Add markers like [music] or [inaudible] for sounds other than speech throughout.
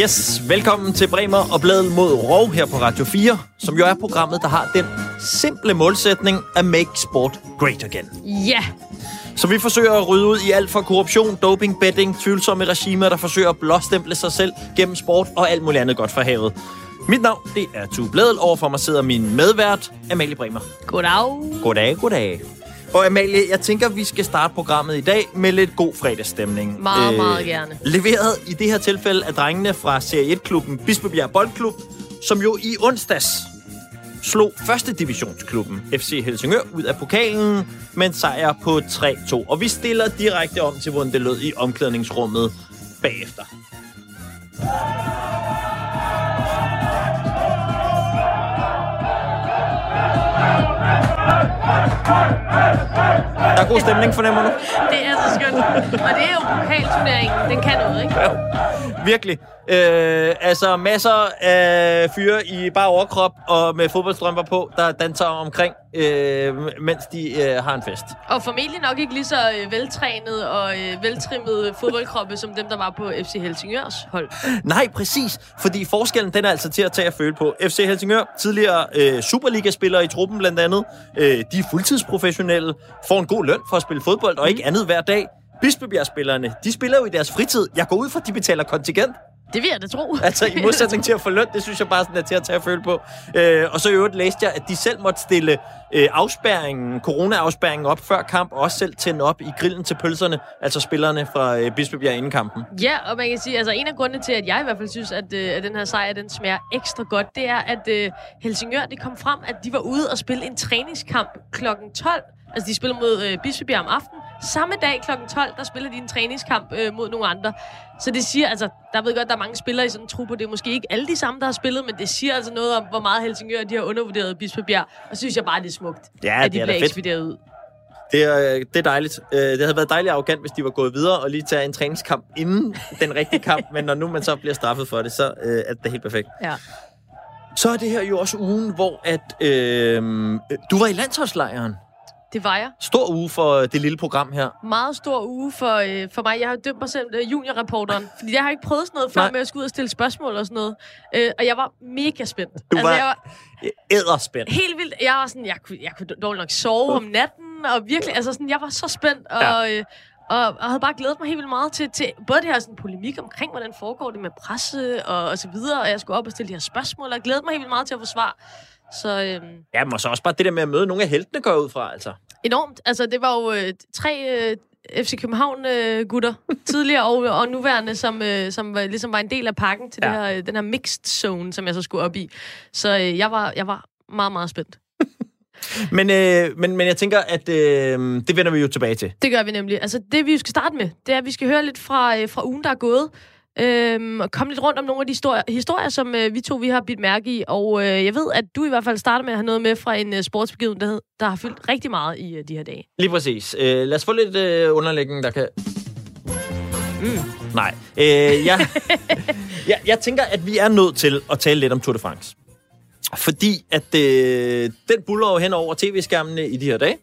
Yes, velkommen til Bremer og Bladet mod Rov her på Radio 4, som jo er programmet, der har den simple målsætning at make sport great again. Ja, Så vi forsøger at rydde ud i alt fra korruption, doping, betting, tvivlsomme regimer, der forsøger at blåstemple sig selv gennem sport og alt muligt andet godt for havet. Mit navn, det er Tue Bladel. Overfor mig sidder min medvært, Amalie Bremer. goddag. Goddag, goddag. Og Amalie, jeg tænker, vi skal starte programmet i dag med lidt god fredagsstemning. Meget, meget gerne. Leveret i det her tilfælde af drengene fra Serie 1-klubben Bispebjerg Boldklub, som jo i onsdags slog første divisionsklubben FC Helsingør ud af pokalen med en sejr på 3-2. Og vi stiller direkte om til, hvordan det lød i omklædningsrummet bagefter. Der er god stemning, fornemmer du? Det er så skønt. Og det er jo pokalturneringen. Den kan noget, ikke? Ja, virkelig. Øh, altså masser af fyre i bare overkrop og med fodboldstrømper på, der danser omkring, øh, mens de øh, har en fest. Og formentlig nok ikke lige så øh, veltrænet og øh, veltrimmet fodboldkroppe, som dem, der var på FC Helsingørs hold. Nej, præcis. Fordi forskellen, den er altså til at tage at føle på. FC Helsingør, tidligere øh, Superliga-spillere i truppen blandt andet, øh, de er fuldtidsprofessionelle, får en god løn for at spille fodbold, og ikke andet hver dag. Bispebjerg-spillerne, de spiller jo i deres fritid. Jeg går ud fra, at de betaler kontingent. Det vil jeg da tro. [laughs] Altså i modsætning til at få løn, det synes jeg bare sådan er til at tage at føle på. Øh, og så i øvrigt læste jeg, at de selv måtte stille øh, afspærringen, corona-afspærringen op før kamp, og også selv tænde op i grillen til pølserne, altså spillerne fra øh, Bispebjerg inden kampen. Ja, og man kan sige, altså en af grundene til, at jeg i hvert fald synes, at, øh, at den her sejr, den smager ekstra godt, det er, at øh, Helsingør, det kom frem, at de var ude og spille en træningskamp kl. 12. Altså, de spiller mod øh, Bispebjerg om aftenen. Samme dag kl. 12, der spiller de en træningskamp øh, mod nogle andre. Så det siger, altså, der ved godt, der er mange spillere i sådan en truppe. Det er måske ikke alle de samme, der har spillet, men det siger altså noget om, hvor meget Helsingør, de har undervurderet Bispebjerg. Og så synes jeg bare, det er smukt, Ja, at de det er bliver ekspederet ud. Det er, øh, det er dejligt. Øh, det havde været dejligt arrogant, hvis de var gået videre og lige tage en træningskamp inden den rigtige kamp, men når nu man så bliver straffet for det, så øh, er det helt perfekt. Ja. Så er det her jo også ugen, hvor at, øh, du var i landsholdslejren. Det var jeg. Stor uge for det lille program her. meget stor uge for, øh, for mig. Jeg har dømt mig selv øh, juniorreporteren, fordi jeg har ikke prøvet sådan noget før Nej. med at skulle ud og stille spørgsmål og sådan noget. Øh, og jeg var mega spændt. Du altså, var- jeg var Æderspændt. helt vildt. Jeg var sådan, jeg kunne, jeg kunne dårligt nok sove om natten, og virkelig, altså sådan, jeg var så spændt, og, ja. øh, og, og havde bare glædet mig helt vildt meget til, til både det her sådan, polemik omkring, hvordan foregår det med presse og, og så videre, og jeg skulle op og stille de her spørgsmål, og jeg glædede mig helt vildt meget til at få svar. Så øhm, Ja, men så også bare det der med at møde nogle af heltene går ud fra, altså. enormt. Altså, det var jo øh, tre øh, FC København-gutter, [laughs] tidligere og, og nuværende, som, øh, som var, ligesom var en del af pakken til Ja. det her, øh, den her mixed zone, som jeg så skulle op i. Så øh, jeg, var, jeg var meget, meget spændt. [laughs] Men, øh, men, men jeg tænker, at øh, det vender vi jo tilbage til. Det gør vi nemlig. Altså, det vi skal starte med, det er, at vi skal høre lidt fra, øh, fra ugen, der er gået. Øhm, og komme lidt rundt om nogle af de historier, historier som øh, vi to vi har bidt mærke i. Og øh, jeg ved, at du i hvert fald starter med at have noget med fra en øh, sportsbegivenhed, der har fyldt rigtig meget i øh, de her dage. Lige præcis. Øh, lad os få lidt øh, underlægning, der kan... Mm. Nej. Øh, jeg, [laughs] jeg, jeg tænker, at vi er nødt til at tale lidt om Tour de France. Fordi at øh, den buller jo hen over tv-skærmene i de her dage.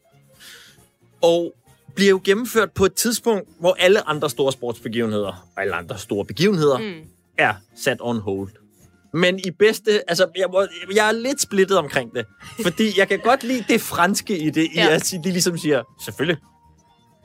Og bliver jo gennemført på et tidspunkt, hvor alle andre store sportsbegivenheder, og alle andre store begivenheder, mm. er sat on hold. Men i bedste... Altså, jeg, må, jeg er lidt splittet omkring det. Fordi jeg kan godt lide det franske i det, i Ja. at sige- de ligesom siger, selvfølgelig,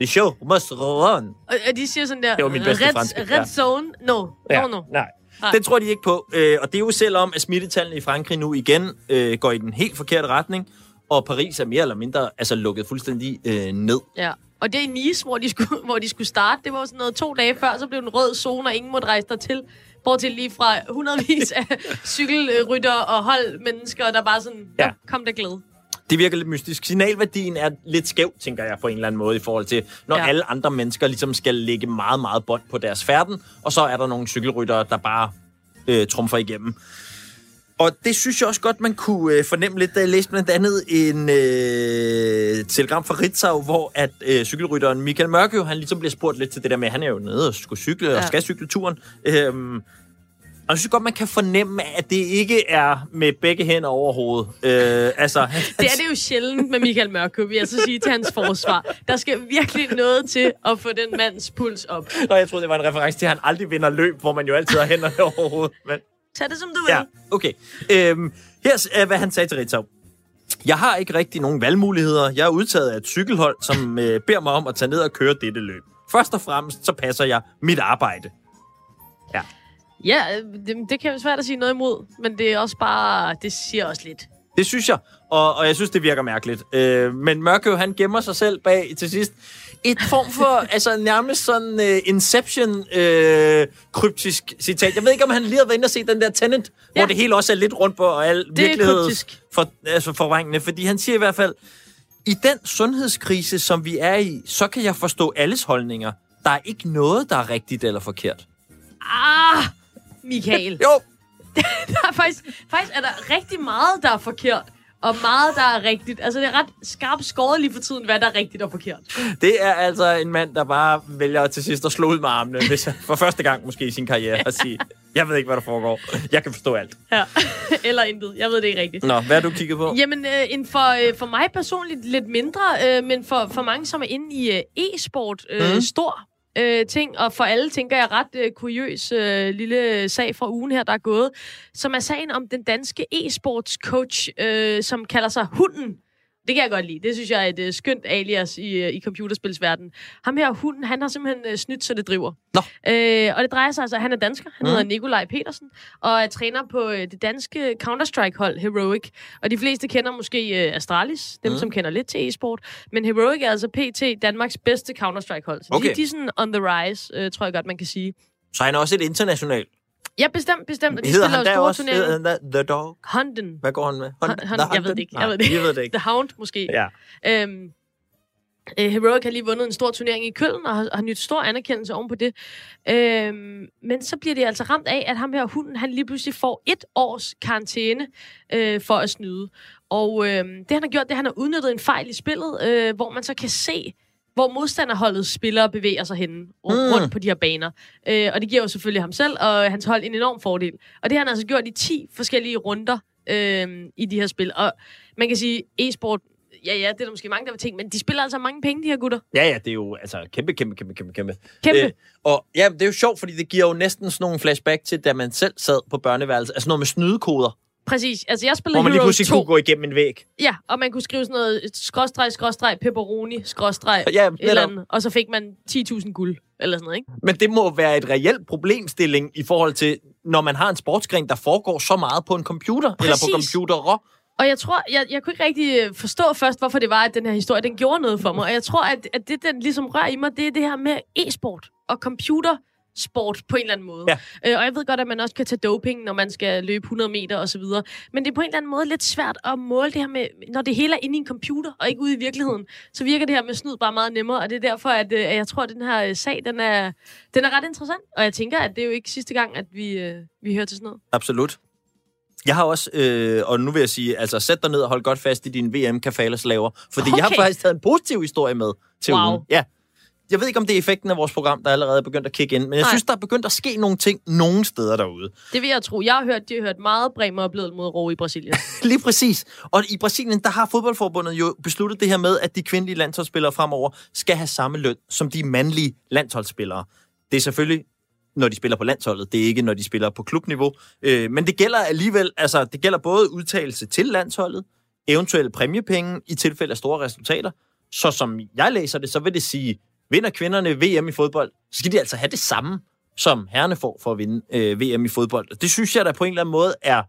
the show must run. Og, og de siger sådan der, Det var min bedste red, franske, red ja. zone, no, no, no. Nej. Nej. Det tror de ikke på. Øh, og det er jo selvom, at smittetallene i Frankrig nu igen øh, går i den helt forkerte retning, og Paris er mere eller mindre altså, lukket fuldstændig øh, ned. Ja. Og det i Nice, hvor de, skulle, [laughs] hvor de skulle starte, det var sådan noget to dage før, så blev den rød zone, og ingen måtte rejse der til. Bortset lige fra hundredvis af [laughs] cykelrytter og holdmennesker, der bare sådan, Ja. kom der glæde. Det virker lidt mystisk. Signalværdien er lidt skæv, tænker jeg, på en eller anden måde, i forhold til, når. Ja. alle andre mennesker ligesom skal lægge meget, meget bånd på deres færden, og så er der nogle cykelryttere, der bare øh, trumfer igennem. Og det synes jeg også godt, man kunne øh, fornemme lidt, da jeg læste blandt andet en øh, telegram fra Ritzau, hvor at øh, cykelrytteren Michael Mørkøv, han ligesom bliver spurgt lidt til det der med, at han er jo nede og skulle cykle, ja. og skal cykle turen. Øhm, jeg synes godt, man kan fornemme, at det ikke er med begge hænder over hovedet. Øh, altså, [laughs] Det er det jo sjældent med Michael Mørkøv, vil jeg så sige til hans forsvar. Der skal virkelig noget til at få den mands puls op. Nå, jeg troede, det var en reference til, at han aldrig vinder løb, hvor man jo altid har hænderne [laughs] over hovedet. Men, Tag det, som du vil. ja, okay. Øhm, her er, hvad han sagde til Ritzau. Jeg har ikke rigtig nogen valgmuligheder. Jeg er udtaget af et cykelhold, som øh, beder mig om at tage ned og køre dette løb. Først og fremmest, så passer jeg mit arbejde. Ja. Ja, øh, det, det kan være svært at sige noget imod, men det er også bare, det siger også lidt. Det synes jeg, og, og jeg synes, det virker mærkeligt. Øh, men Mørkøv, han gemmer sig selv bag til sidst. Et form for, [laughs] altså nærmest sådan uh, Inception-kryptisk citat. Jeg ved ikke, om han lige har været inde og se den der Tenet, ja. Hvor det hele også er lidt rundt på, og al virkelighed for, altså forvrængende. Fordi han siger i hvert fald, i den sundhedskrise, som vi er i, så kan jeg forstå alles holdninger. Der er ikke noget, der er rigtigt eller forkert. Ah, Michael. [laughs] Jo, [laughs] der er faktisk, faktisk er der rigtig meget, der er forkert. Og meget, der er rigtigt. Altså, det er ret skarpt skåret lige for tiden, hvad der er rigtigt og forkert. det er altså en mand, der bare vælger til sidst at slå ud med armene, hvis han, for første gang måske i sin karriere, [laughs] og sige, jeg ved ikke, hvad der foregår. Jeg kan forstå alt. Ja. [laughs] Eller intet. Jeg ved det ikke rigtigt. Nå, hvad har du kigget på? Jamen, øh, en for, øh, for mig personligt lidt mindre, øh, men for, for mange, som er inde i øh, e-sport, øh, Mhm. stor øh, ting, og for alle, tænker jeg, ret øh, kuriøs øh, lille sag fra ugen her, der er gået, som er sagen om den danske e-sports coach, øh, som kalder sig Hunden. Det kan jeg godt lide. Det synes jeg er et øh, skønt alias i, øh, i computerspilsverdenen. Ham her, hunden, han har simpelthen øh, snydt, så det driver. Nå. Øh, og det drejer sig altså, han er dansker. Han Mhm. hedder Nikolaj Petersen, og er træner på øh, det danske Counter-Strike-hold, Heroic. Og de fleste kender måske øh, Astralis, dem Mhm. som kender lidt til e-sport. Men Heroic er altså PT Danmarks bedste Counter-Strike-hold. Så Okay. de, de er sådan on the rise, øh, tror jeg godt, man kan sige. Så han er også et internationalt. Ja, bestemt, bestemt. Og de Hedder spiller han der også turneringer. hedder han der The Dog? Hunden. Hvad går han med? Hun- The hun- jeg ved det ikke. Jeg ved det ikke. Jeg ved det ikke. The Hound, måske. Ja. Øhm, øh, Heroic har lige vundet en stor turnering i Køln, og har, har nyt stor anerkendelse oven på det. Øhm, men så bliver det altså ramt af, at ham her hunden, han lige pludselig får et års karantæne øh, for at snyde. Og øh, det han har gjort, det er, at han har udnyttet en fejl i spillet, øh, hvor man så kan se, hvor modstanderholdets spillere bevæger sig henne rundt, Mm. rundt på de her baner. Øh, og det giver jo selvfølgelig ham selv og hans hold en enorm fordel. Og det har han altså gjort i 10 forskellige runder øh, i de her spil. Og man kan sige, e-sport, ja ja, det er der måske mange, der vil tænke, men de spiller altså mange penge, de her gutter. Ja, ja, det er jo altså kæmpe, kæmpe, kæmpe, kæmpe, kæmpe. Kæmpe. Øh, og ja, det er jo sjovt, fordi det giver jo næsten sådan nogle flashback til, da man selv sad på børneværelset. Altså noget med snydekoder, Præcis. Altså, jeg spillede hvor man lige pludselig 2. kunne gå igennem en væg. Ja, og man kunne skrive sådan noget skråstreg, skråstreg, pepperoni, skråstreg, Ja, eller andet. Og så fik man 10.000 guld, eller sådan noget, ikke? Men det må være et reelt problemstilling i forhold til, når man har en sportsgren, der foregår så meget på en computer, Præcis. eller på Præcis. computer. Og jeg tror, jeg, jeg kunne ikke rigtig øh, forstå først, hvorfor det var, at den her historie, den gjorde noget for mig. Og jeg tror, at, at det, den ligesom rører i mig, det er det her med e-sport og computersport på en eller anden måde. Ja. Øh, og jeg ved godt, at man også kan tage doping, når man skal løbe 100 meter osv. Men det er på en eller anden måde lidt svært at måle det her med, når det hele er inde i en computer og ikke ude i virkeligheden, så virker det her med snyd bare meget nemmere. Og det er derfor, at, øh, at jeg tror, at den her øh, sag, den er, den er ret interessant. Og jeg tænker, at det er jo ikke sidste gang, at vi, øh, vi hører til sådan noget. Absolut. Jeg har også, øh, og nu vil jeg sige, altså sæt dig ned og hold godt fast i din vm kafaleslaver fordi okay. jeg har faktisk taget en positiv historie med til Wow. ugen. Ja. Jeg ved ikke, om det er effekten af vores program, der allerede er begyndt at kigge ind, men jeg Nej. synes, der er begyndt at ske nogle ting nogle steder derude. Det vil jeg tro. Jeg har hørt, de har hørt meget Bremer blevet mod ro i Brasilien. [laughs] Lige præcis. Og i Brasilien, der har fodboldforbundet jo besluttet det her med, at de kvindelige landsholdsspillere fremover skal have samme løn som de mandlige landsholdsspillere. Det er selvfølgelig, når de spiller på landsholdet. Det er ikke, når de spiller på klubniveau. Øh, men det gælder alligevel, altså det gælder både udtalelse til landsholdet, eventuelle præmiepenge i tilfælde af store resultater. Så som jeg læser det, så vil det sige, vinder kvinderne VM i fodbold, så skal de altså have det samme, som herrene får for at vinde øh, VM i fodbold. Og Det synes jeg da på en eller anden måde er,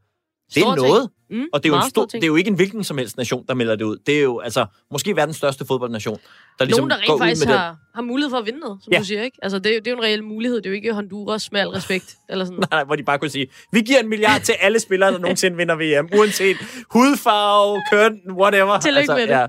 det er noget. Mm, Og det er, jo en stor, det er jo ikke en hvilken som helst nation, der melder det ud. Det er jo altså måske verdens største fodboldnation, der ligesom Nogen, der går rent ud faktisk med har, har mulighed for at vinde noget, som Ja. du siger, ikke? Altså, det er, jo- det er jo en reel mulighed. Det er jo ikke Honduras med al respekt. [laughs] Eller sådan. den. Nej, hvor de bare kunne sige, vi giver en milliard til alle spillere, der [laughs] nogensinde vinder VM, uanset hudfarve, køn, whatever. Tillykke med det. Ja.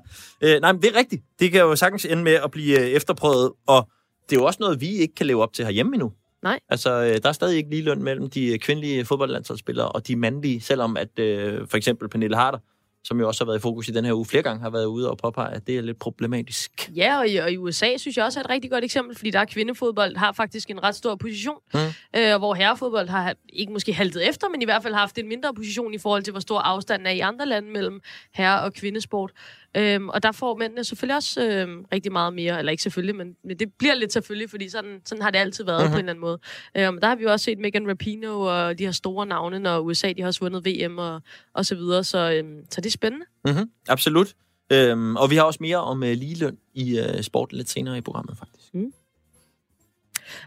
Øh, nej, men det er rigtigt. Det kan jo sagtens ende med at blive øh, efterprøvet, og det er jo også noget, vi ikke kan leve op til herhjemme endnu. Nej. Altså, øh, der er stadig ikke lige løn mellem de øh, kvindelige fodboldlandsholdsspillere og de mandlige, selvom at øh, for eksempel Pernille Harder som jo også har været i fokus i den her uge flere gange, har været ude og påpege, at det er lidt problematisk. Ja, og i, og i USA synes jeg også er et rigtig godt eksempel, fordi der er kvindefodbold, har faktisk en ret stor position, Mm. øh, hvor herrefodbold har ikke måske haltet efter, men i hvert fald har haft en mindre position i forhold til, hvor stor afstanden er i andre lande mellem herre- og kvindesport. Øhm, og der får mændene selvfølgelig også øhm, rigtig meget mere, eller ikke selvfølgelig, men, men det bliver lidt selvfølgelig, fordi sådan, sådan har det altid været mm-hmm. på en eller anden måde. Øhm, der har vi jo også set Megan Rapinoe og de her store navne, når USA de har også vundet VM og, og så videre, så, øhm, så det er spændende. Mm-hmm. Absolut. Øhm, og vi har også mere om øh, ligeløn i øh, sport lidt senere i programmet, faktisk.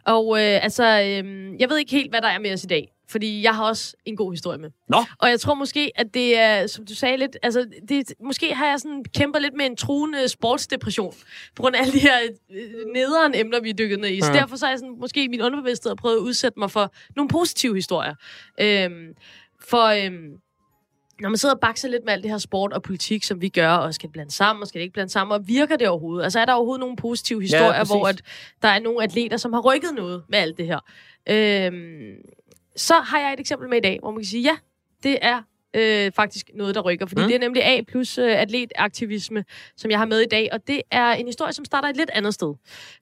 Og øh, altså, øh, jeg ved ikke helt, hvad der er med os i dag. Fordi jeg har også en god historie med. Nå. Og jeg tror måske, at det er, som du sagde lidt, altså, det, måske har jeg sådan kæmper lidt med en truende sportsdepression. På grund af alle de her øh, nederen emner, vi er dykket ned i. Så Ja. derfor så er jeg sådan, måske i min underbevidsthed prøvet at udsætte mig for nogle positive historier. Øhm, for øhm, når man sidder og bakser lidt med alt det her sport og politik, som vi gør, og skal det blande sammen, og skal det ikke blande sammen, og virker det overhovedet? Altså er der overhovedet nogle positive historier, præcis. hvor at der er nogle atleter, som har rykket noget med alt det her? Øhm, så har jeg et eksempel med i dag, hvor man kan sige, ja, det er øh, faktisk noget, der rykker. Fordi Mm. det er nemlig A plus øh, atletaktivisme, som jeg har med i dag. Og det er en historie, som starter et lidt andet sted.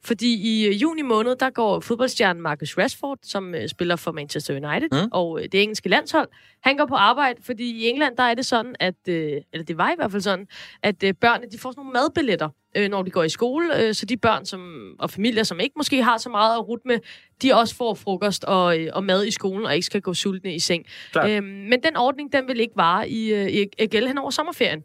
Fordi i øh, juni måned, der går fodboldstjernen Marcus Rashford, som øh, spiller for Manchester United, mm. og øh, det engelske landshold, han går på arbejde, fordi i England, der er det sådan, at, øh, eller det var i hvert fald sådan, at øh, børnene, de får sådan nogle madbilletter, øh, når de går i skole, øh, så de børn som, og familier, som ikke måske har så meget at rute med, de også får frokost og, øh, og mad i skolen, og ikke skal gå sultne i seng. Klart. Øhm, men den ordning, den vil ikke vare i, øh, i, i gælde hen over sommerferien.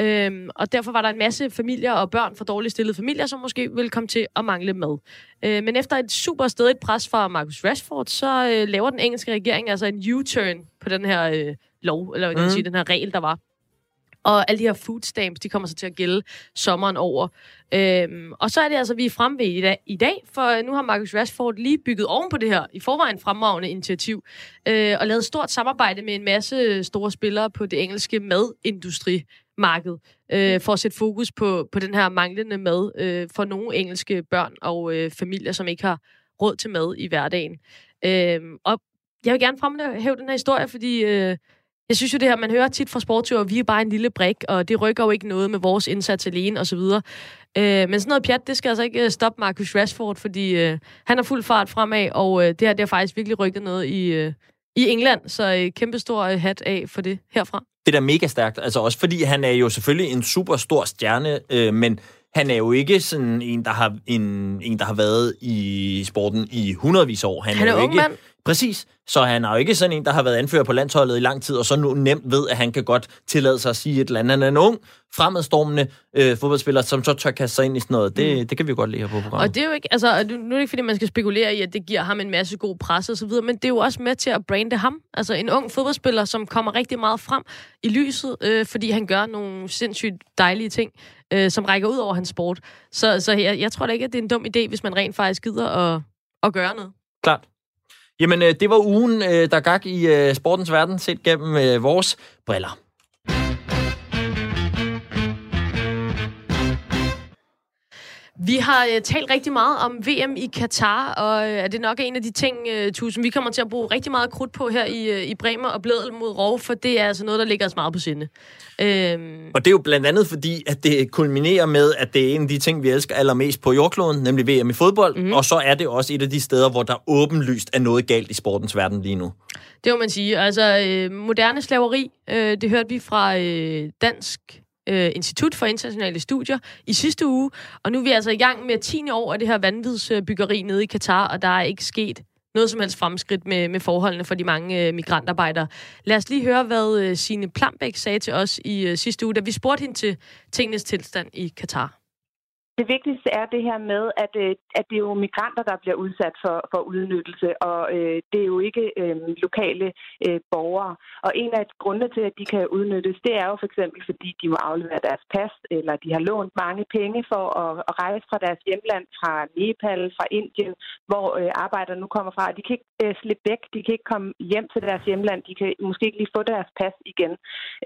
Øhm, og derfor var der en masse familier og børn fra dårligt stillede familier, som måske ville komme til at mangle mad. Øh, men efter et super stedigt pres fra Marcus Rashford, så øh, laver den engelske regering altså en U-turn på den her øh, lov, eller hvad kan man Mm. sige, den her regel, der var. Og alle de her food stamps, de kommer så til at gælde sommeren over. Øhm, og så er det altså, vi er fremme ved i dag, i dag, for øh, nu har Marcus Rashford lige bygget oven på det her i forvejen fremragende initiativ, øh, og lavet et stort samarbejde med en masse store spillere på det engelske madindustrimarked, øh, for at sætte fokus på, på den her manglende mad øh, for nogle engelske børn og øh, familier, som ikke har råd til mad i hverdagen. Øh, og jeg vil gerne fremhæve den her historie, fordi øh, jeg synes jo det her, man hører tit fra sportsøver, vi er bare en lille brik, og det rykker jo ikke noget med vores indsats alene osv. Øh, men sådan noget pjat, det skal altså ikke øh, stoppe Marcus Rashford, fordi øh, han har fuld fart fremad, og øh, det her det har faktisk virkelig rykket noget i, øh, i England, så øh, kæmpe stor øh, hat af for det herfra. Det er da mega stærkt. Altså også fordi han er jo selvfølgelig en super stor stjerne, øh, men han er jo ikke sådan en, der har, en, en, der har været i sporten i hundredvis af år. Han er jo ung ikke, mand. Præcis. Så han er jo ikke sådan en, der har været anfører på landsholdet i lang tid, og så nu nemt ved, at han kan godt tillade sig at sige et eller andet. Han er en ung, fremadstormende øh, fodboldspiller, som så tør kaste sig ind i sådan noget. Det, mm. det kan vi jo godt lide her på programmet. Og det er jo ikke, altså, nu er det ikke, fordi man skal spekulere i, at det giver ham en masse god pres og så videre, men det er jo også med til at brande ham. Altså en ung fodboldspiller, som kommer rigtig meget frem i lyset, øh, fordi han gør nogle sindssygt dejlige ting, øh, som rækker ud over hans sport. Så, så jeg, jeg tror da ikke, at det er en dum idé, hvis man rent faktisk gider at, at gøre noget. Klart. Jamen, øh, det var ugen, øh, der gik i øh, sportens verden, set gennem vores briller. Vi har øh, talt rigtig meget om VM i Katar, og øh, er det nok en af de ting, øh, Tusind, vi kommer til at bruge rigtig meget krudt på her i, øh, i Bremer og Blædel mod Rov, for det er altså noget, der ligger os meget på sinde. Øhm, Og det er jo blandt andet fordi, at det kulminerer med, at det er en af de ting, vi elsker allermest på jordkloden, nemlig VM i fodbold. Mm. Og så er det også et af de steder, hvor der åbenlyst er noget galt i sportens verden lige nu. Det må man sige. Altså, øh, moderne slaveri, øh, det hørte vi fra øh, Dansk øh, Institut for Internationale Studier i sidste uge, og nu er vi altså i gang med 10. år af det her vanvidsbyggeri nede i Katar, og der er ikke sket noget som helst fremskridt med, med forholdene for de mange øh, migrantarbejdere. Lad os lige høre, hvad øh, Signe Plambæk sagde til os i øh, sidste uge, da vi spurgte hende til tingenes tilstand i Katar. Det vigtigste er det her med, at, øh, at det er jo migranter, der bliver udsat for, for udnyttelse, og øh, det er jo ikke øh, lokale øh, borgere. Og en af grundene til, at de kan udnyttes, det er jo for eksempel, fordi de må aflevere deres pas, eller de har lånt mange penge for at, at rejse fra deres hjemland, fra Nepal, fra Indien, hvor øh, arbejdere nu kommer fra. De kan ikke øh, slippe væk, de kan ikke komme hjem til deres hjemland, de kan måske ikke lige få deres pas igen.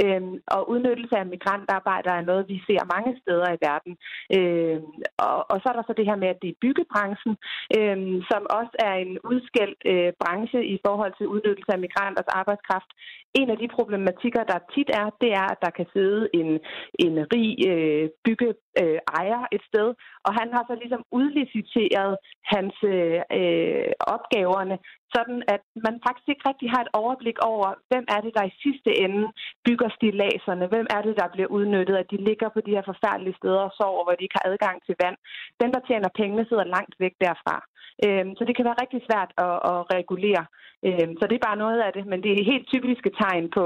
Øh, og udnyttelse af migrantarbejdere er noget, vi ser mange steder i verden. Øh, Øh, og, og så er der så det her med, at det er byggebranchen, øh, som også er en udskældt øh, branche i forhold til udnyttelse af migranters arbejdskraft. En af de problematikker, der tit er, det er, at der kan sidde en, en rig øh, byggeejer øh, et sted, og han har så ligesom udliciteret hans øh, øh opgaverne, sådan at man faktisk ikke rigtig har et overblik over, hvem er det, der i sidste ende bygger stilaserne, hvem er det, der bliver udnyttet, at de ligger på de her forfærdelige steder og sover, hvor de ikke har adgang til vand. Den, der tjener pengene, sidder langt væk derfra. Øhm, så det kan være rigtig svært at, at regulere. Øhm, så det er bare noget af det, men det er helt typiske tegn på,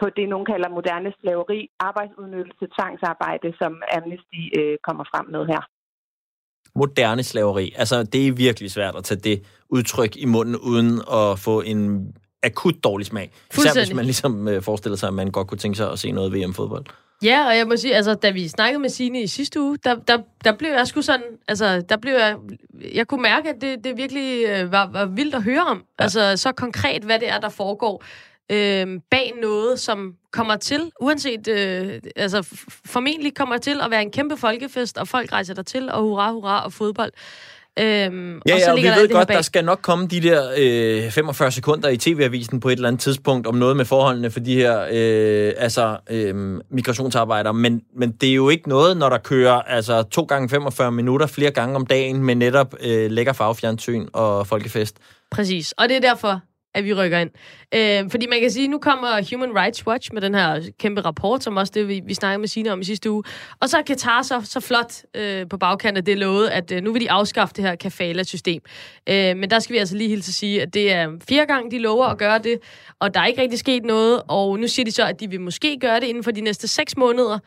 på det, nogen kalder moderne slaveri, arbejdsudnyttelse, tvangsarbejde, som Amnesty øh, kommer frem med her moderne slaveri. Altså, det er virkelig svært at tage det udtryk i munden, uden at få en akut dårlig smag. Især hvis man ligesom øh, forestiller sig, at man godt kunne tænke sig at se noget VM-fodbold. Ja, og jeg må sige, altså, da vi snakkede med Signe i sidste uge, der, der, der blev jeg sgu sådan, altså, der blev jeg, jeg kunne mærke, at det, det virkelig øh, var, var vildt at høre om. Ja. Altså, så konkret, hvad det er, der foregår øh, bag noget, som kommer til, uanset, øh, altså formentlig kommer til at være en kæmpe folkefest, og folk rejser der til, og hurra, hurra, og fodbold. Øhm, ja, og, så ja, og vi ved godt, der skal nok komme de der øh, 45 sekunder i TV-avisen på et eller andet tidspunkt om noget med forholdene for de her øh, altså, øh, migrationsarbejdere, men, men det er jo ikke noget, når der kører altså, to gange 45 minutter flere gange om dagen med netop øh, lækker farvefjernsyn og folkefest. Præcis, og det er derfor, at vi rykker ind. Øh, fordi man kan sige, nu kommer Human Rights Watch med den her kæmpe rapport, som også det, vi, vi snakkede med Sina om i sidste uge. Og så er Katar så, så flot øh, på bagkanten, af det lovet, at øh, nu vil de afskaffe det her kafala-system. Øh, men der skal vi altså lige hilse at sige, at det er fire gange, de lover at gøre det, og der er ikke rigtig sket noget. Og nu siger de så, at de vil måske gøre det inden for de næste seks måneder.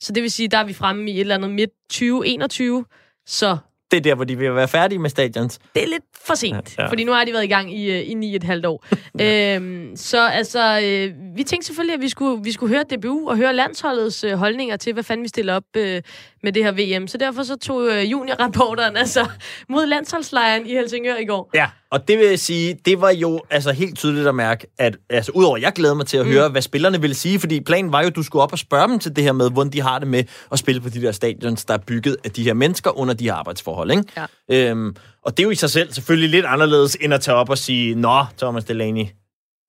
Så det vil sige, der er vi fremme i et eller andet midt 2021. Så det er der, hvor de vil være færdige med stadions. Det er lidt for sent, ja, ja. fordi nu har de været i gang i, øh, i ni et halvt år. [laughs] øhm, så altså, øh, vi tænkte selvfølgelig, at vi skulle, vi skulle høre DBU og høre landsholdets øh, holdninger til, hvad fanden vi stiller op øh, med det her VM. Så derfor så tog øh, juniorrapporteren altså mod landsholdslejren i Helsingør i går. Ja, og det vil jeg sige, det var jo altså helt tydeligt at mærke, at altså, udover jeg glæder mig til at mm. høre, hvad spillerne ville sige, fordi planen var jo, at du skulle op og spørge dem til det her med, hvordan de har det med at spille på de der stadions, der er bygget af de her mennesker under de her arbejdsforhold. Ikke? Ja. Øhm, og det er jo i sig selv selvfølgelig lidt anderledes, end at tage op og sige, Nå, Thomas Delaney,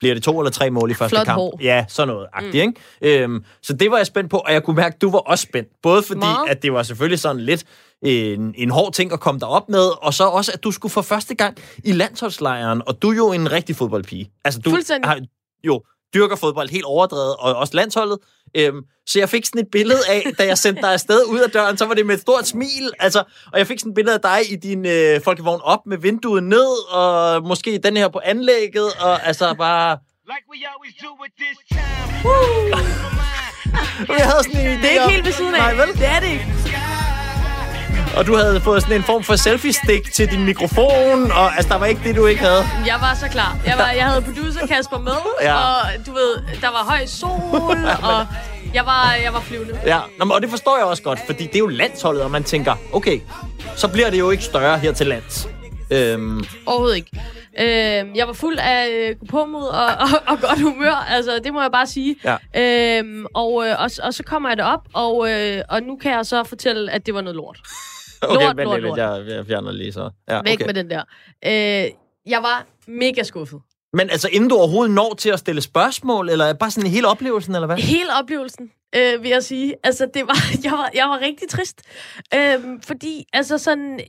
bliver det to eller tre mål i første Flot kamp? Hår. Ja, sådan noget agtigt, mm. ikke? Øhm, så det var jeg spændt på, og jeg kunne mærke, at du var også spændt. Både fordi, Meget. at det var selvfølgelig sådan lidt en, en hård ting at komme derop med, og så også, at du skulle for første gang i landsholdslejren, og du er jo en rigtig fodboldpige. Altså, du har jo dyrker fodbold helt overdrevet, og også landsholdet. Øhm, så jeg fik sådan et billede af, da jeg sendte dig afsted ud af døren, så var det med et stort smil. Altså, og jeg fik sådan et billede af dig i din øh, folkevogn op med vinduet ned, og måske den her på anlægget, og altså bare... Like we always do with this time. [laughs] jeg havde sådan en idé Det er ikke helt ved siden af. Nej, vel? Det er det ikke. Og du havde fået sådan en form for selfie-stik til din mikrofon, og altså, der var ikke det, du ikke havde. Jeg var så klar. Jeg, var, jeg havde producer Kasper med, [laughs] ja. og du ved, der var høj sol, [laughs] og jeg var, jeg var flyvende. Ja, Nå, og det forstår jeg også godt, fordi det er jo landsholdet, og man tænker, okay, så bliver det jo ikke større her til lands. Øhm. Overhovedet ikke. Øh, jeg var fuld af øh, påmod og, [laughs] og, og godt humør, altså det må jeg bare sige. Ja. Øh, og, øh, og, og så kommer jeg det op, og, øh, og nu kan jeg så fortælle, at det var noget lort. [laughs] Okay, lort, lort, lort. Jeg, jeg fjerner lige så. Ja, Væk okay. med den der. Øh, jeg var mega skuffet. Men altså, inden du overhovedet når til at stille spørgsmål, eller bare sådan hele oplevelsen, eller hvad? Hele oplevelsen, øh, vil jeg sige. Altså, det var, [laughs] jeg, var, jeg var rigtig trist. Øh, fordi, altså sådan,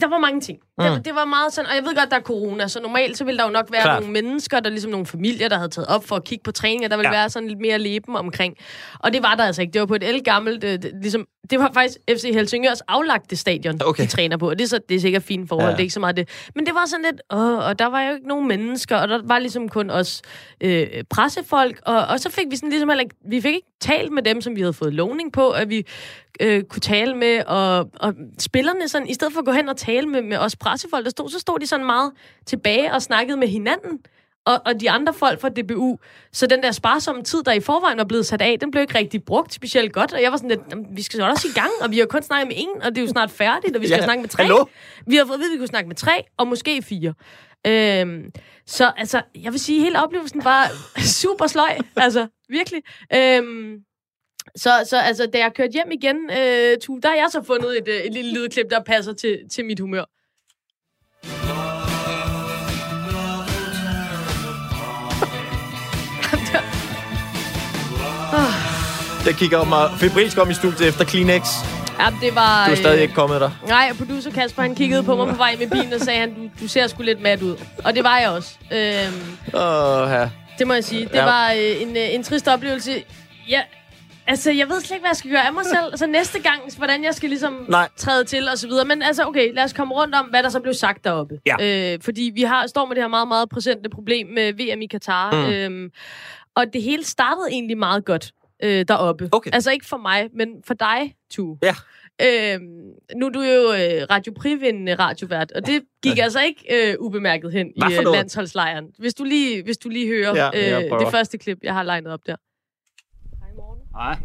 der var mange ting. Mm. Det, det var meget sådan, og jeg ved godt, der er corona, så normalt så ville der jo nok være Klart. nogle mennesker, der ligesom nogle familier, der havde taget op for at kigge på træninger, der ville ja. være sådan lidt mere leben omkring. Og det var der altså ikke. Det var på et elgammelt, øh, det, ligesom, det var faktisk FC Helsingørs aflagte stadion, okay. de træner på. Og det er, så, det er sikkert fint forhold, ja. det er ikke så meget det. Men det var sådan lidt, åh, og der var jo ikke nogen mennesker, og der var ligesom kun os øh, pressefolk, og, og så fik vi sådan ligesom heller vi fik ikke talt med dem, som vi havde fået lovning på, at vi øh, kunne tale med, og, og spillerne sådan, i stedet for at gå hen og tale med, med os pressefolk, der stod, så stod de sådan meget tilbage og snakkede med hinanden, og, og de andre folk fra DBU. Så den der sparsomme tid, der i forvejen var blevet sat af, den blev ikke rigtig brugt specielt godt. Og jeg var sådan lidt, vi skal også i gang, og vi har kun snakket med en, og det er jo snart færdigt, og vi skal ja, snakke med tre. Hallo? Vi har fået at vide, at vi kunne snakke med tre, og måske fire. Øhm, så altså, jeg vil sige, hele oplevelsen var [laughs] super sløj. altså, virkelig. Øhm, Så, så altså, da jeg kørte hjem igen, øh, Tue, der har jeg så fundet et, øh, et lille lydklip, der passer til, til mit humør. Jeg kigger op mig febrilsk om i studiet efter Kleenex. Ja, det var... Du er stadig øh, ikke kommet der. Nej, producer Kasper, han kiggede på mig på vej med bilen og sagde, han, du, du ser sgu lidt mat ud. Og det var jeg også. Øhm, Åh, ja. det må jeg sige. Det Ja. var øh, en, øh, en trist oplevelse. Ja, altså, jeg ved slet ikke, hvad jeg skal gøre af mig selv. Altså, næste gang, hvordan jeg skal ligesom Nej. træde til og så videre. Men altså, okay, lad os komme rundt om, hvad der så blev sagt deroppe. Ja. Øh, fordi vi har står med det her meget, meget præsente problem med VM i Katar. Mm. Øhm, og det hele startede egentlig meget godt øh, deroppe. Okay. Altså ikke for mig, men for dig, Tu. Ja. Øhm, nu er du jo øh, Radio Privindende radiovært, og det gik altså ikke øh, ubemærket hen Hvad i øh, landsholdslejren. Hvis du lige, hvis du lige hører Ja, øh, det første klip, jeg har legnet op der. Nej.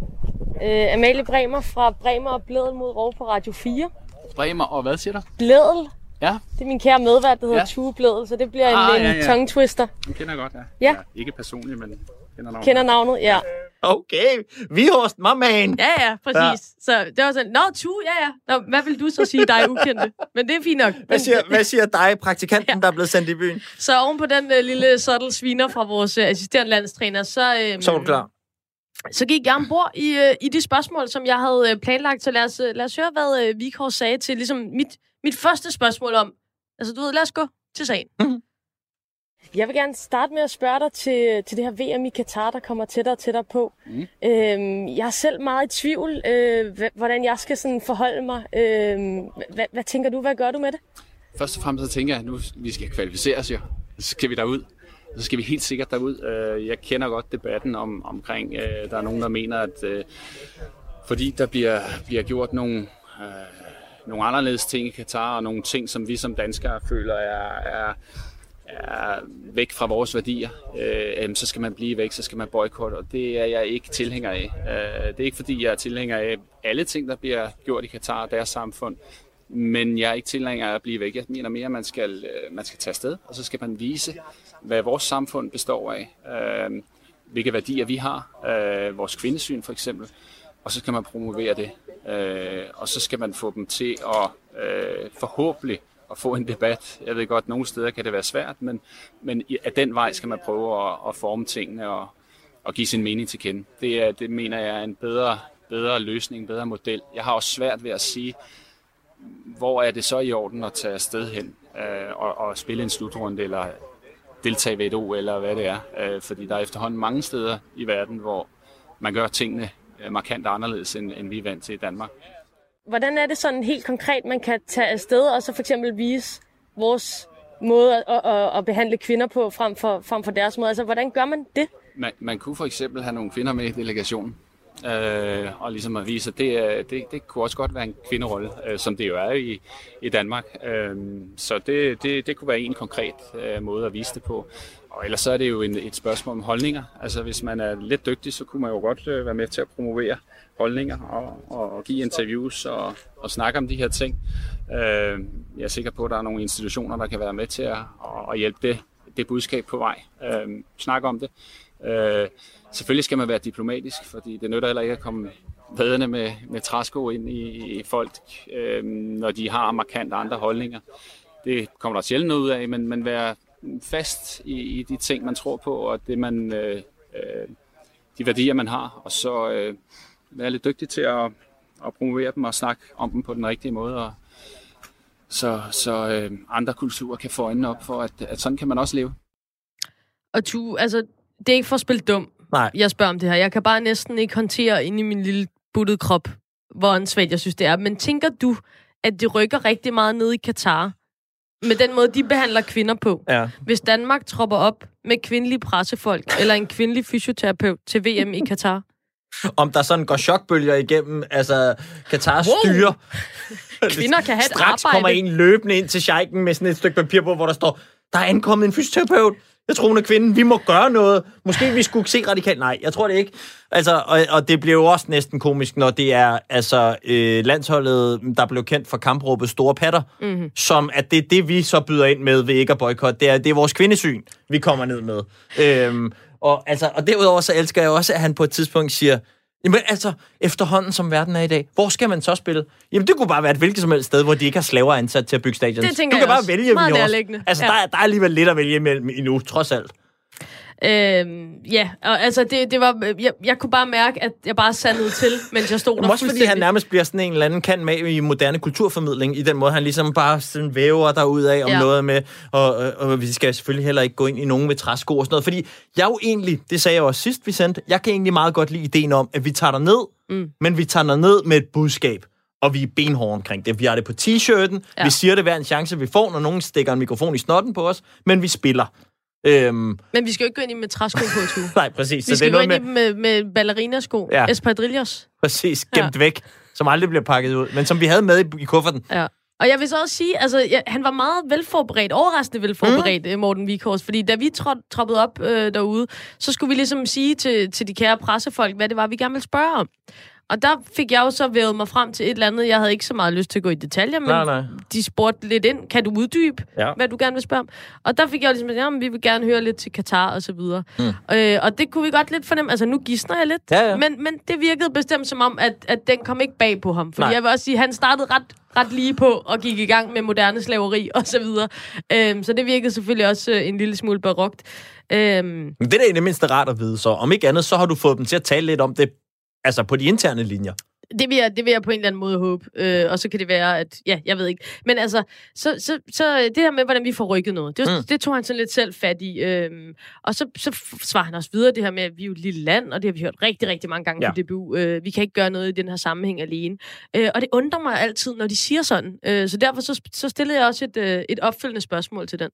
Øh, Amalie Bremer fra Bremer og Bledel mod Rov på Radio 4. Bremer, og hvad siger du? Bledel, Ja, det er min kære medvært, der hedder Ja. Tue Bledel, så det bliver en, Ah, en ja, ja. tongue twister. den kender jeg godt, ja. Ja. Ikke personligt, men kender navnet. Kender navnet? Ja. Okay, vi host, my man. Ja, ja, præcis. Ja. Så det var sådan, Nå, Tue, ja, ja. Nå, hvad vil du så sige, dig ukendte? Men det er fint nok. Hvad siger, hvad siger dig, praktikanten, der er blevet sendt i byen? Så oven på den øh, lille subtle sviner fra vores øh, assisterende landstræner, så, øh, Så du klar. så gik jeg ombord i, øh, i de spørgsmål, som jeg havde øh, planlagt. Så lad os, lad os høre, hvad øh, Vikor sagde til ligesom mit, mit første spørgsmål om... Altså, du ved, lad os gå til sagen. Mhm. Jeg vil gerne starte med at spørge dig til, til det her VM i Katar, der kommer tættere og tættere på. Mhm. Øhm, jeg er selv meget i tvivl, øh, hvordan jeg skal sådan forholde mig. Øhm, hvad, hvad tænker du? Hvad gør du med det? Først og fremmest så tænker jeg, at nu vi skal kvalificere os jo. Så skal vi derud. Så skal vi helt sikkert derud. Øh, Jeg kender godt debatten om, omkring, øh, der er nogen, der mener, at øh, fordi der bliver, bliver gjort nogle, øh, nogle anderledes ting i Katar, og nogle ting, som vi som danskere føler er, er, er væk fra vores værdier, øh, så skal man blive væk, så skal man boykotte, og det er jeg ikke tilhænger af. Øh, det er ikke fordi, jeg er tilhænger af alle ting, der bliver gjort i Katar og deres samfund, men jeg er ikke tilhænger af at blive væk. Jeg mener mere, at man skal, øh, man skal tage afsted, og så skal man vise, hvad vores samfund består af, øh, hvilke værdier vi har, øh, vores kvindesyn for eksempel, og så skal man promovere det. Øh, og så skal man få dem til at øh, forhåbentlig at få en debat. Jeg ved godt, at nogle steder kan det være svært, men, men i- af den vej skal man prøve at, at forme tingene og, og give sin mening til kende. Det, er, det mener jeg er en bedre, bedre løsning, en bedre model. Jeg har også svært ved at sige, hvor er det så i orden at tage afsted hen øh, og, og spille en slutrunde eller deltage ved et O eller hvad det er. Øh, fordi der er efterhånden mange steder i verden, hvor man gør tingene øh, markant anderledes, end, end vi er vant til i Danmark. Hvordan er det sådan helt konkret, man kan tage afsted og så for eksempel vise vores måde at, at, at behandle kvinder på frem for, frem for deres måde? Altså, hvordan gør man det? Man, man kunne for eksempel have nogle kvinder med i delegationen, øh, og ligesom at vise, at det, øh, det, det kunne også godt være en kvinderolle, øh, som det jo er i, i Danmark. Øh, så det, det, det kunne være en konkret øh, måde at vise det på. Og ellers så er det jo en, et spørgsmål om holdninger. Altså hvis man er lidt dygtig, så kunne man jo godt øh, være med til at promovere holdninger og, og, og give interviews og, og snakke om de her ting. Øh, jeg er sikker på, at der er nogle institutioner, der kan være med til at, at, hjælpe det, det budskab på vej. Øh, snakke om det. Øh, selvfølgelig skal man være diplomatisk, fordi det nytter heller ikke at komme vadende med, med træsko ind i, i folk, øh, når de har markant andre holdninger. Det kommer der sjældent ud af, men, men være fast i, i de ting, man tror på, og det man, øh, øh, de værdier, man har, og så øh, være lidt dygtig til at, at promovere dem og snakke om dem på den rigtige måde, og så, så øh, andre kulturer kan få øjnene op for, at, at sådan kan man også leve. Og tu, altså, det er ikke for at spille dum, Nej. jeg spørger om det her. Jeg kan bare næsten ikke håndtere ind i min lille buttede krop, hvor åndssvagt jeg synes, det er. Men tænker du, at det rykker rigtig meget ned i Katar? Med den måde, de behandler kvinder på. Ja. Hvis Danmark tropper op med kvindelige pressefolk, eller en kvindelig fysioterapeut til VM i Katar. Om der sådan går chokbølger igennem, altså Katars Wow. styre. [laughs] Kvinder kan have et Straks arbejde. kommer en løbende ind til sheiken med sådan et stykke papir på, hvor der står, der er ankommet en fysioterapeut. Jeg tror, hun er kvinde. Vi må gøre noget. Måske vi skulle se radikalt. Nej, jeg tror det ikke. Altså, og, og det bliver jo også næsten komisk, når det er altså, øh, landsholdet, der blev kendt for kampråbet Store Patter, mm-hmm. som at det er det, vi så byder ind med ved ikke at boykotte. Det er, det er vores kvindesyn, vi kommer ned med. Øhm, og, altså, og derudover så elsker jeg også, at han på et tidspunkt siger, Jamen altså, efterhånden som verden er i dag, hvor skal man så spille? Jamen det kunne bare være et hvilket som helst sted, hvor de ikke har slaver ansat til at bygge stadions. Det tænker du kan bare også. vælge Meget. Altså, Ja. der, er- der er alligevel lidt at vælge imellem endnu, trods alt. Øhm, ja, og altså, det, det var, jeg, jeg kunne bare mærke, at jeg bare sandede til, mens jeg stod der også fordi han nærmest bliver sådan en eller anden kan med i moderne kulturformidling, i den måde, han ligesom bare sådan væver derud af om ja. Noget med, og, og, og vi skal selvfølgelig heller ikke gå ind i nogen med træsko og sådan noget, fordi jeg jo egentlig, det sagde jeg også sidst, vi sendte, jeg kan egentlig meget godt lide ideen om, at vi tager der ned, mm. men vi tager der ned med et budskab, og vi er benhårde omkring det. Vi har det på t-shirten. Ja. vi siger det hver en chance, vi får, når nogen stikker en mikrofon i snotten på os, men vi spiller. Øhm, Men vi skal jo ikke gå ind i med træsko på, tu. [laughs] nej, præcis. Vi skal det er gå ind med, i med, med ballerinasko. Ja. Espadrilles. præcis, gemt ja. væk, som aldrig bliver pakket ud, men som vi havde med i, i kufferten. Ja. Og jeg vil så også sige, altså, ja, han var meget velforberedt, overraskende velforberedt, mm. Morten Vikors, fordi da vi tråd, troppede op øh, derude, så skulle vi ligesom sige til, til de kære pressefolk, hvad det var, vi gerne ville spørge om. Og der fik jeg jo så vævet mig frem til et eller andet, jeg havde ikke så meget lyst til at gå i detaljer, men Nej, nej. de spurgte lidt ind, kan du uddybe, Ja. hvad du gerne vil spørge om? Og der fik jeg jo ligesom, jamen, vi vil gerne høre lidt til Katar og så videre. Mm. Øh, og det kunne vi godt lidt fornemme, altså nu gidsner jeg lidt, Ja, ja. Men, men det virkede bestemt som om, at, at den kom ikke bag på ham. Fordi Nej. jeg vil også sige, han startede ret, ret lige på og gik i gang med moderne slaveri [laughs] og så videre. Øhm, så det virkede selvfølgelig også øh, en lille smule barokt. Øhm, Men det er da i det mindste rart at vide, så om ikke andet, så har du fået dem til at tale lidt om det, altså på de interne linjer. det, vil jeg, det vil jeg på en eller anden måde håbe. Øh, og så kan det være, at... Ja, jeg ved ikke. Men altså, så, så, så det her med, hvordan vi får rykket noget, det, Mm. det tog han sådan lidt selv fat i. Øhm, og så, så svarer han også videre det her med, at vi er jo et lille land, og det har vi hørt rigtig, rigtig mange gange ja. på DBU. Øh, vi kan ikke gøre noget i den her sammenhæng alene. Øh, og det undrer mig altid, når de siger sådan. Øh, så derfor så, så stillede jeg også et, øh, et opfølgende spørgsmål til den.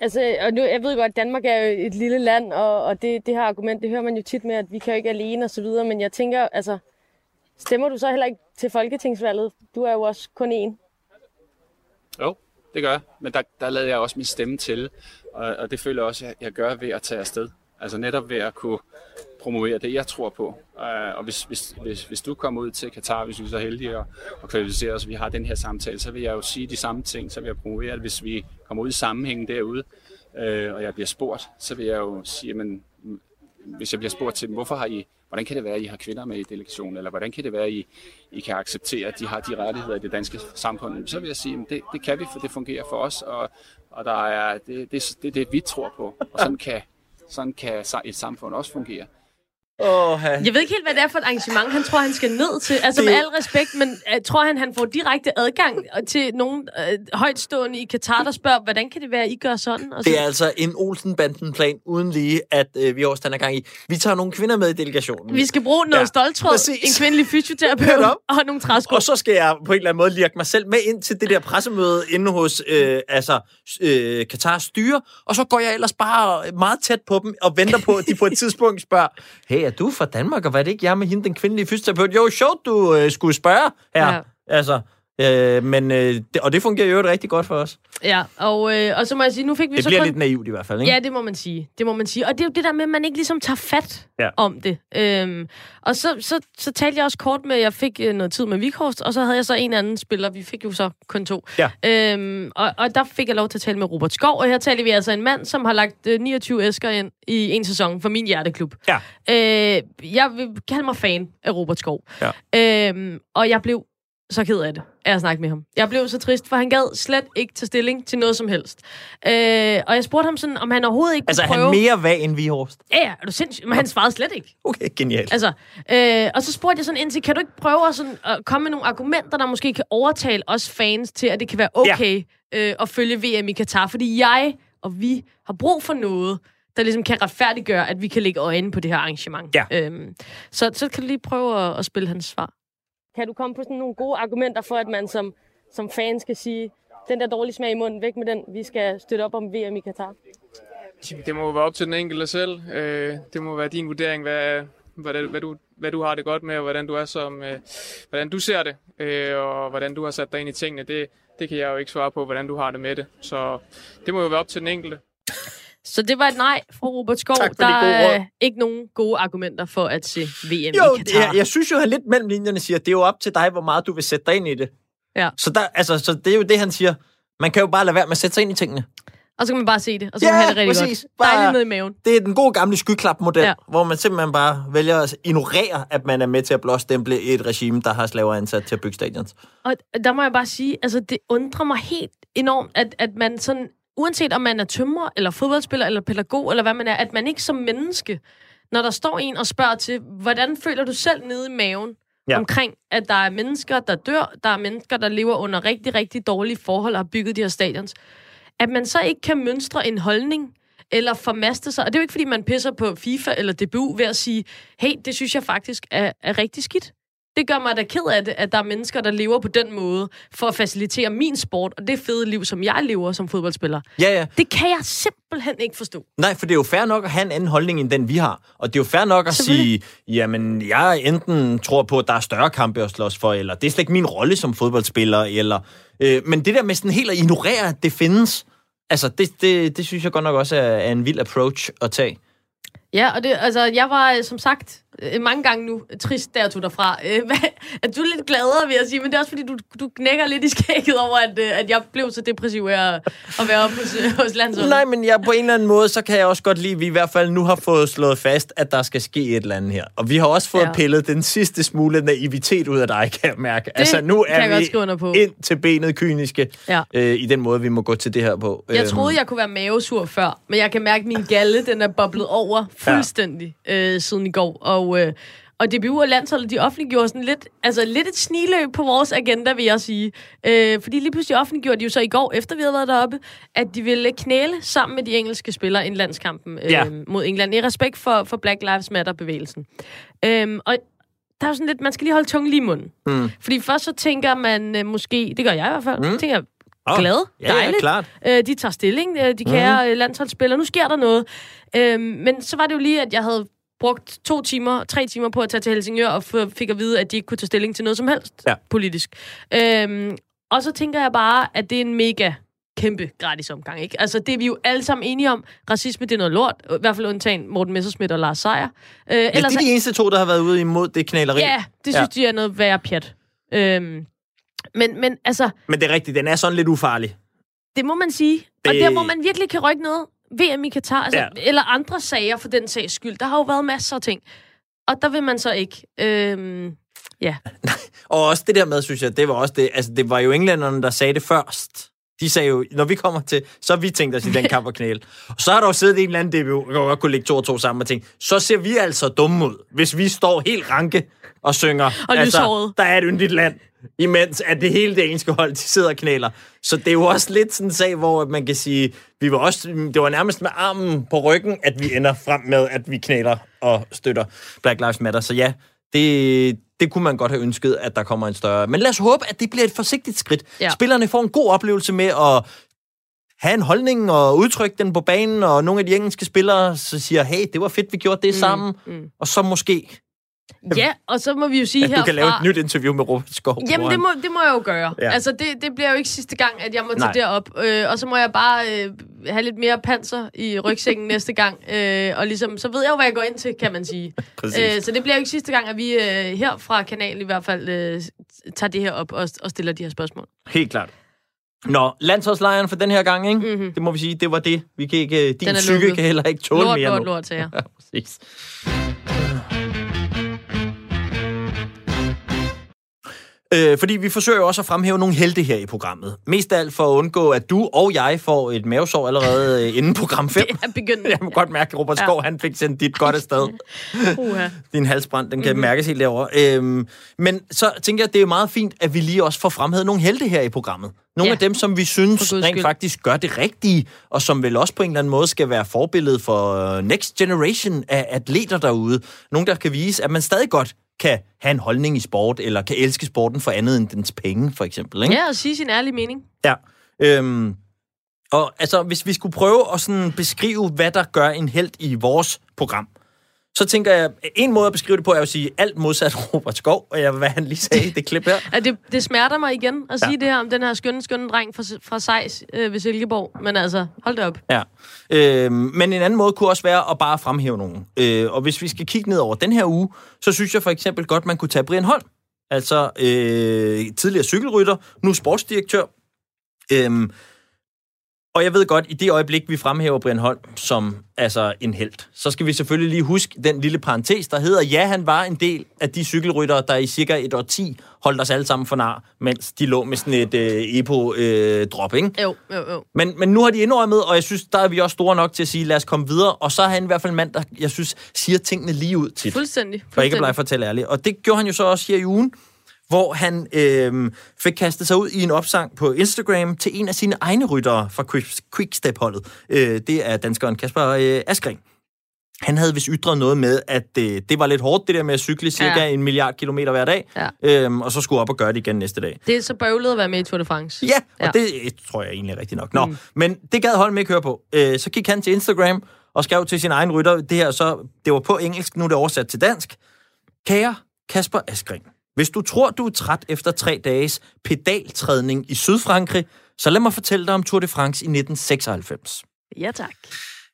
Altså, og nu, jeg ved godt, at Danmark er jo et lille land, og, og det, det her argument, det hører man jo tit med, at vi kan jo ikke alene og så videre, men jeg tænker, altså, stemmer du så heller ikke til folketingsvalget? Du er jo også kun én. Jo, det gør jeg. Men der, der lader jeg også min stemme til, og, og det føler jeg også, at jeg gør ved at tage afsted. Altså netop ved at kunne promovere det, jeg tror på. Uh, og hvis, hvis, hvis, hvis du kommer ud til Katar, hvis vi er så heldige at, at kvalificere os, og vi har den her samtale, så vil jeg jo sige de samme ting, så vil jeg promovere det. Hvis vi kommer ud i sammenhængen derude, uh, og jeg bliver spurgt, så vil jeg jo sige, men hvis jeg bliver spurgt til dem, hvorfor har I, hvordan kan det være, at I har kvinder med i delegationen, eller hvordan kan det være, at I, I kan acceptere, at de har de rettigheder i det danske samfund, så vil jeg sige, at det, det kan vi, for det fungerer for os, og, og der er, det, det, det er det, vi tror på, og sådan kan, sådan kan et samfund også fungere. Åh, Jeg ved ikke helt, hvad det er for et arrangement, han tror, han skal ned til. Altså Det- med al respekt, men uh, tror han, han får direkte adgang til nogen uh, højtstående i Katar, der spørger, hvordan kan det være, at I gør sådan? Og Det er altså en Olsen-banden-plan, uden lige, at øh, vi også her gang i. Vi tager nogle kvinder med i delegationen. vi skal bruge noget Ja, stoltråd, præcis. en kvindelig fysioterapeut [laughs] og nogle træsko. Og så skal jeg på en eller anden måde lirke mig selv med ind til det der pressemøde inde hos øh, altså, øh, Katars styre, og så går jeg ellers bare meget tæt på dem og venter på, at de på et tidspunkt spørger, hey, er du fra Danmark, og var det ikke jeg med hende, den kvindelige fysioterapeut? Jo, sjovt, du øh, skulle spørge her. Ja. Altså, øh, men, øh, det, og det fungerer jo rigtig godt for os. Ja, og, øh, og så må jeg sige, nu fik vi Det så bliver kun... lidt naivt i hvert fald, ikke? Ja, det må man sige. Det må man sige. Og det er jo det der med, at man ikke ligesom tager fat Ja. om det. Øhm, og så, så, så talte jeg også kort med, jeg fik øh, noget tid med Vikhorst, og så havde jeg så en anden spiller. Vi fik jo så kun to. Ja. Øhm, og, og der fik jeg lov til at tale med Robert Skov, og her taler vi altså en mand, som har lagt øh, 29 æsker ind i en sæson for min hjerteklub. Ja. Øh, jeg vil kalde mig fan af Robert Skov. Ja. Øhm, og jeg blev så ked af det, af at snakke med ham. Jeg blev så trist, for han gad slet ikke tage stilling til noget som helst. Øh, og jeg spurgte ham sådan, om han overhovedet ikke Altså, kunne han prøve... mere vag end Vihorst? Ja, ja, er du sindssyg? Men han svarede slet ikke. Okay, genialt. Altså, øh, og så spurgte jeg sådan ind til, kan du ikke prøve at, sådan, at komme med nogle argumenter, der måske kan overtale os fans til, at det kan være okay ja. øh, at følge VM i Katar? Fordi jeg og vi har brug for noget, der ligesom kan retfærdiggøre, at vi kan lægge øjne på det her arrangement. Ja. Øhm, så, så kan du lige prøve at, at spille hans svar. Kan du komme på sådan nogle gode argumenter for, at man som, som fan skal sige, den der dårlige smag i munden, væk med den, vi skal støtte op om VM i Katar? Det må jo være op til den enkelte selv. Øh, det må være din vurdering, hvad, hvad, det, hvad, du, hvad du har det godt med, og hvordan du er som, øh, hvordan du ser det, øh, og hvordan du har sat dig ind i tingene. Det, det kan jeg jo ikke svare på, hvordan du har det med det. Så det må jo være op til den enkelte. Så det var et nej fra Robert Skov. Der er ikke nogen gode argumenter for at se VM Jo, i Katar. jeg, jeg synes jo, han lidt mellem linjerne siger, at det er jo op til dig, hvor meget du vil sætte dig ind i det. Ja. Så, der, altså, så det er jo det, han siger. Man kan jo bare lade være med at sætte sig ind i tingene. Og så kan man bare se det, og så kan man have det rigtig præcis. godt. Bare- Dejligt ned i maven. Det er den gode gamle skyklap-model, ja. Ja. hvor man simpelthen bare vælger at ignorere, at man er med til at blåstemple et regime, der har slaver ansat til at bygge stadions. Og der må jeg bare sige, altså det undrer mig helt enormt, at, at man sådan, uanset om man er tømrer, eller fodboldspiller, eller pædagog, eller hvad man er, at man ikke som menneske, når der står en og spørger til, hvordan føler du selv nede i maven, Ja. omkring, at der er mennesker, der dør, der er mennesker, der lever under rigtig, rigtig dårlige forhold og har bygget de her stadions, at man så ikke kan mønstre en holdning, eller formaste sig. Og det er jo ikke, fordi man pisser på FIFA eller DBU ved at sige, hey, det synes jeg faktisk er, er rigtig skidt. Det gør mig da ked af det, at der er mennesker, der lever på den måde, for at facilitere min sport, og det fede liv, som jeg lever som fodboldspiller. Ja, ja. Det kan jeg simpelthen ikke forstå. Nej, for det er jo fair nok at have en anden holdning, end den vi har. Og det er jo fair nok at sige, jamen, jeg enten tror på, at der er større kampe at slås for, eller det er slet ikke min rolle som fodboldspiller, eller... Øh, men det der med sådan helt at ignorere, at det findes, altså, det, det, det synes jeg godt nok også er, er en vild approach at tage. Ja, og det, altså, jeg var øh, som sagt øh, mange gange nu trist, da jeg tog derfra. [laughs] Øh, at du er lidt gladere, vil jeg sige, men det er også fordi, du, du knækker lidt i skægget over, at, øh, at jeg blev så depressiv af at, at være oppe hos, hos landsholdet. Nej, men jeg, på en eller anden måde, så kan jeg også godt lide, at vi i hvert fald nu har fået slået fast, at der skal ske et eller andet her. Og vi har også fået ja. Pillet den sidste smule naivitet ud af dig, kan jeg mærke. Det altså, nu er vi på. ind til benet kyniske Ja. øh, i den måde, vi må gå til det her på. Jeg Øhm, troede, jeg kunne være mavesur før, men jeg kan mærke, at min galle den er boblet over fuldstændig ja. øh, siden i går. Og, øh, og DBU og landsholdet, de offentliggjorde sådan lidt, altså lidt et sniløb på vores agenda, vil jeg sige. Øh, fordi lige pludselig offentliggjorde de jo så i går, efter vi havde været deroppe, at de ville knæle sammen med de engelske spillere i landskampen øh, Ja. mod England, i respekt for, for Black Lives Matter-bevægelsen. Øhm, og der er jo sådan lidt, man skal lige holde tungen lige i munden. Mm. Fordi først så tænker man øh, måske, det gør jeg i hvert fald, mm. tænker jeg, Åh, glad, Ja, ja, dejligt. klart. Øh, de tager stilling, øh, de kære mm. landsholdsspillere. Nu sker der noget. Øh, men så var det jo lige, at jeg havde brugt to timer, tre timer på at tage til Helsingør, og fik at vide, at de ikke kunne tage stilling til noget som helst Ja. politisk. Øh, og så tænker jeg bare, at det er en mega kæmpe gratis omgang, ikke? Altså, det er vi jo alle sammen enige om. Racisme, det er noget lort. I hvert fald undtagen Morten Messerschmidt og Lars Seier. Øh, Ja, det er de eneste to, der har været ude imod det knæleri. ja, det synes ja. de er noget værre pjat. Øh, men, men altså, Men det er rigtigt, den er sådan lidt ufarlig. det må man sige. Det... Og der, hvor man virkelig kan rykke noget, VM i Katar, altså, ja. eller andre sager for den sags skyld. Der har jo været masser af ting. Og der vil man så ikke. Øhm, ja. [laughs] Og også det der med, synes jeg, det var også det, altså det var jo englænderne, der sagde det først. De sagde jo, når vi kommer til, så har vi tænkt os i den kamp og knæle. Og så har der jo siddet en eller anden DBU, der godt kunne lægge to og to sammen og tænke, så ser vi altså dumme ud, hvis vi står helt ranke og synger. Og altså, der er et yndigt land, imens at det hele det engelske hold, de sidder og knæler. Så det er jo også lidt sådan en sag, hvor man kan sige, vi var også, det var nærmest med armen på ryggen, at vi ender frem med, at vi knæler og støtter Black Lives Matter. Så ja, det, det kunne man godt have ønsket, at der kommer en større... Men lad os håbe, at det bliver et forsigtigt skridt. Ja. Spillerne får en god oplevelse med at have en holdning og udtrykke den på banen, og nogle af de engelske spillere så siger, hey, det var fedt, vi gjorde det mm, sammen. mm. Og så måske, ja, og så må vi jo sige at du herfra... kan lave et nyt interview med Robert Skov. Jamen, det må, det må jeg jo gøre. Ja. Altså, det, det bliver jo ikke sidste gang, at jeg må tage derop. Øh, og så må jeg bare øh, have lidt mere panser i rygsækken [laughs] næste gang. Øh, og ligesom, så ved jeg jo, hvad jeg går ind til, kan man sige. [laughs] Øh, så det bliver jo ikke sidste gang, at vi øh, her fra kanalen i hvert fald øh, tager det her op og, og stiller de her spørgsmål. Helt klart. Nå, landsholdslejren for den her gang, ikke? Mm-hmm. Mhm. Det må vi sige, det var det. Vi kan ikke, din psyke lukket. kan heller ikke tåle Lort, mere lort, nu. lort, sagde jeg. [laughs] Ja, præcis. Øh, fordi vi forsøger jo også at fremhæve nogle helte her i programmet. Mest af alt for at undgå, at du og jeg får et mavesår allerede øh, inden program 5. Det er begyndt. [laughs] Jeg må godt mærke, at Robert Skov, ja. han fik sendt dit godt afsted. Uha. Din halsbrand, den kan mm-hmm. mærkes helt derovre. Øhm, men så tænker jeg, at det er meget fint, at vi lige også får fremhævet nogle helte her i programmet. Nogle Ja. af dem, som vi synes rent skyld. faktisk gør det rigtige, og som vel også på en eller anden måde skal være forbillede for øh, next generation af atleter derude. Nogle, der kan vise, at man stadig godt kan have en holdning i sport, eller kan elske sporten for andet end dens penge, for eksempel. Ikke? Ja, og sige sin ærlige mening. Ja. Øhm, og altså, hvis vi skulle prøve at sådan beskrive, hvad der gør en held i vores program, så tænker jeg, en måde at beskrive det på, er at sige alt modsat [laughs] Robert Skov, og jeg, hvad han lige sagde i det klip her. At det, det smerter mig igen at Ja. sige det her om den her skønne, skønne dreng fra, fra Sejs øh, ved Silkeborg. Men altså, hold det op. Ja. Øhm, men en anden måde kunne også være at bare fremhæve nogen. Øh, og hvis vi skal kigge ned over den her uge, så synes jeg for eksempel godt, man kunne tage Brian Holm. Altså øh, tidligere cykelrytter, nu sportsdirektør. Øhm, Og jeg ved godt, i det øjeblik, vi fremhæver Brian Holm som altså en held, så skal vi selvfølgelig lige huske den lille parentes, der hedder, ja, han var en del af de cykelryttere, der i cirka et år 10 holdt os alle sammen for nar, mens de lå med sådan et øh, epo-drop, øh, ikke? Jo, jo, jo. Men, men nu har de indrømmet, og jeg synes, der er vi også store nok til at sige, lad os komme videre. Og så er han i hvert fald en mand, der, jeg synes, siger tingene lige ud tit. Fuldstændig. For ikke at blive fortælle ærligt. Og det gjorde han jo så også her i ugen, hvor han øh, fik kastet sig ud i en opsang på Instagram til en af sine egne ryttere fra Quick- Quickstep-holdet. Øh, det er danskeren Kasper øh, Askren. Han havde vist ytret noget med, at øh, det var lidt hårdt, det der med at cykle cirka Ja. en milliard kilometer hver dag, Ja. øhm, og så skulle op og gøre det igen næste dag. Det er så bøvlet at være med i Tour de France. Ja, og Ja. det øh, tror jeg egentlig er rigtigt nok. Nå, mm. men det gad Holm ikke høre på. Øh, så gik han til Instagram og skrev til sin egen rytter, det her så, det var på engelsk, nu er det oversat til dansk. Kære Kasper Askren, hvis du tror, du er træt efter tre dages pedaltrædning i Sydfrankrig, så lad mig fortælle dig om Tour de France i 1996. Ja, tak.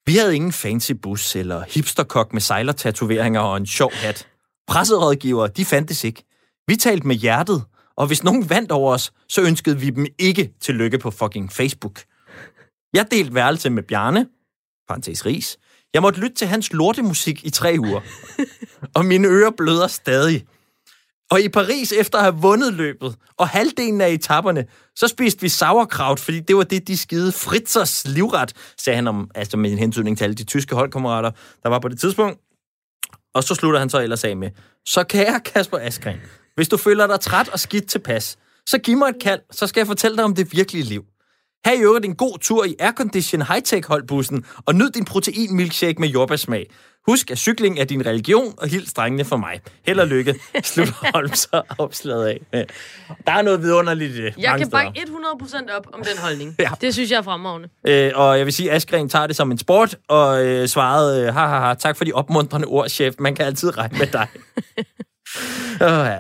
Vi havde ingen fancy bus eller hipsterkok med sejlertatoveringer og en sjov hat. Presserådgivere, de fandtes ikke. Vi talte med hjertet, og hvis nogen vandt over os, så ønskede vi dem ikke til lykke på fucking Facebook. Jeg delte værelse med Bjarne, parentes ris. Jeg måtte lytte til hans lortemusik i tre uger. [laughs] og mine ører bløder stadig. Og i Paris, efter at have vundet løbet, og halvdelen af etaperne, så spiste vi sauerkraut, fordi det var det, de skide Fritzers livret, sagde han om, altså med en hentydning til alle de tyske holdkammerater, der var på det tidspunkt. Og så slutter han så ellers af med, så kære Kasper Askren, hvis du føler dig træt og skidt tilpas, så giv mig et kald, så skal jeg fortælle dig om det virkelige liv. Her i øvrigt en god tur i aircondition high-tech holdbussen, og nyd din protein milkshake med jordbærsmag. Husk, at cykling er din religion, og hils drengene for mig. Held og lykke. Slut Holm så opslaget af. Der er noget vidunderligt øh, Jeg mange kan bakke 100% op om den holdning. Ja. Det synes jeg er fremragende. Øh, og jeg vil sige, at Askren tager det som en sport, og øh, svarede, øh, ha, ha, ha, tak for de opmuntrende ord, chef. Man kan altid regne med dig. [laughs]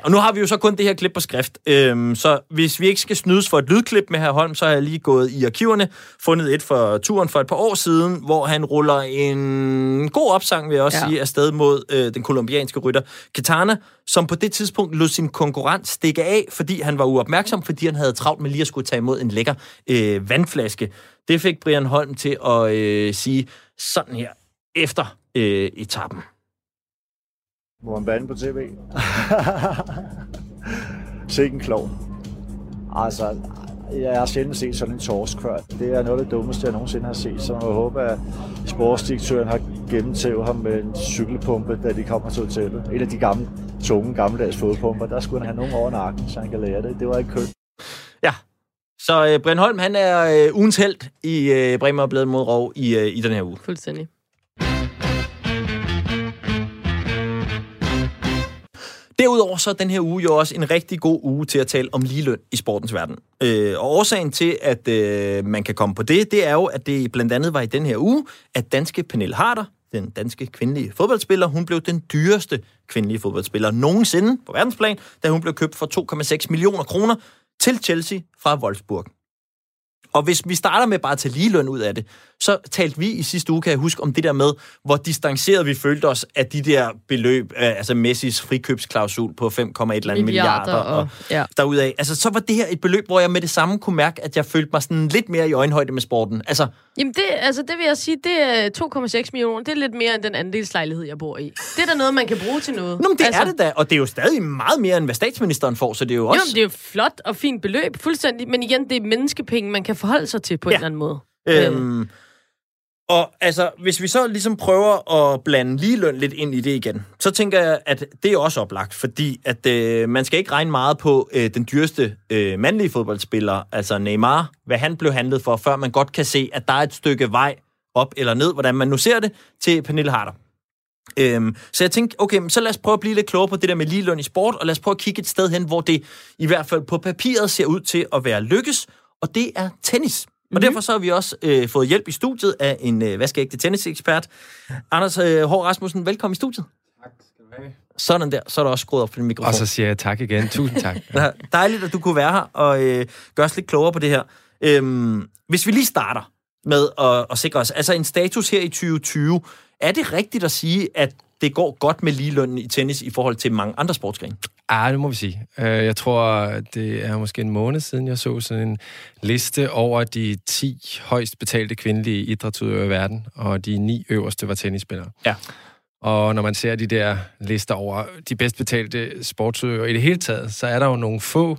Og nu har vi jo så kun det her klip på skrift, øhm, så hvis vi ikke skal snydes for et lydklip med herr Holm, så har jeg lige gået i arkiverne, fundet et for turen for et par år siden, hvor han ruller en god opsang, vil jeg også ja. sige, afsted mod øh, den kolumbianske rytter Kitana, som på det tidspunkt lod sin konkurrent stikke af, fordi han var uopmærksom, fordi han havde travlt med lige at skulle tage imod en lækker øh, vandflaske. Det fik Brian Holm til at øh, sige sådan her efter øh, etappen. Må man bande på tv? Sikke [laughs] en klovn. Altså, jeg har sjældent set sådan en torsk før. Det er noget af det dummeste, jeg nogensinde har set, så jeg håber, at sportsdirektøren har gennemtævet ham med en cykelpumpe, da de kommer til hotellet. En af de gamle, tunge, gammeldags fodpumper. Der skulle han have nogen over nakken, så han kan lære det. Det var ikke kønt. Ja. Så øh, Brian Holm, han er øh, ugens held i øh, Bremer mod Rov i, øh, i den her uge. Fuldstændig. Derudover så er den her uge jo også en rigtig god uge til at tale om ligeløn i sportens verden. Øh, og årsagen til, at øh, man kan komme på det, det er jo, at det blandt andet var i den her uge, at danske Pernille Harder, den danske kvindelige fodboldspiller, hun blev den dyreste kvindelige fodboldspiller nogensinde på verdensplan, da hun blev købt for 2,6 millioner kroner til Chelsea fra Wolfsburg. Og hvis vi starter med bare at tage ligeløn ud af det, så talte vi i sidste uge, kan jeg huske, om det der med, hvor distanceret vi følte os af de der beløb, øh, altså Messis frikøbsklausul på 5,1 eller andet milliarder og, og ja. derudaf. Altså, så var det her et beløb, hvor jeg med det samme kunne mærke, at jeg følte mig sådan lidt mere i øjenhøjde med sporten. Altså, Jamen, det, altså, det vil jeg sige, det er 2,6 millioner. Det er lidt mere end den andelslejlighed, jeg bor i. Det er da noget, man kan bruge til noget. Nå, men det altså, er det da, og det er jo stadig meget mere, end hvad statsministeren får, så det er jo også... Jo, det er jo flot og fint beløb, fuldstændig. Men igen, det er menneskepenge, man kan forholde sig til på ja. Ja. en eller anden måde. Øhm, og altså, hvis vi så ligesom prøver at blande ligeløn lidt ind i det igen, så tænker jeg, at det er også oplagt, fordi at øh, man skal ikke regne meget på øh, den dyreste øh, mandlige fodboldspiller, altså Neymar, hvad han blev handlet for, før man godt kan se, at der er et stykke vej op eller ned, hvordan man nu ser det, til Pernille Harder. Øhm, så jeg tænkte, okay, men så lad os prøve at blive lidt klogere på det der med ligeløn i sport, og lad os prøve at kigge et sted hen, hvor det i hvert fald på papiret ser ud til at være lykkes, og det er tennis. Og derfor så har vi også øh, fået hjælp i studiet af en øh, vaskeægte tennisekspert. Anders øh, H. Rasmussen, velkommen i studiet. Tak skal du have. Sådan der, så er der også skruet op for din mikrofon. Og så siger jeg tak igen. Tusind tak. [laughs] Ja, dejligt, at du kunne være her og øh, gøre os lidt klogere på det her. Øhm, hvis vi lige starter med at, at sikre os, altså en status her i 2020, er det rigtigt at sige, at det går godt med ligelønnen i tennis i forhold til mange andre sportsgrene? Ah, det må vi sige. Øh, Jeg tror, det er måske en måned siden, jeg så sådan en liste over de 10 højst betalte kvindelige idrætsudøvere i verden, og de ni øverste var tennisspillere. Ja. Og når man ser de der lister over de bedst betalte sportsudøvere i det hele taget, så er der jo nogle få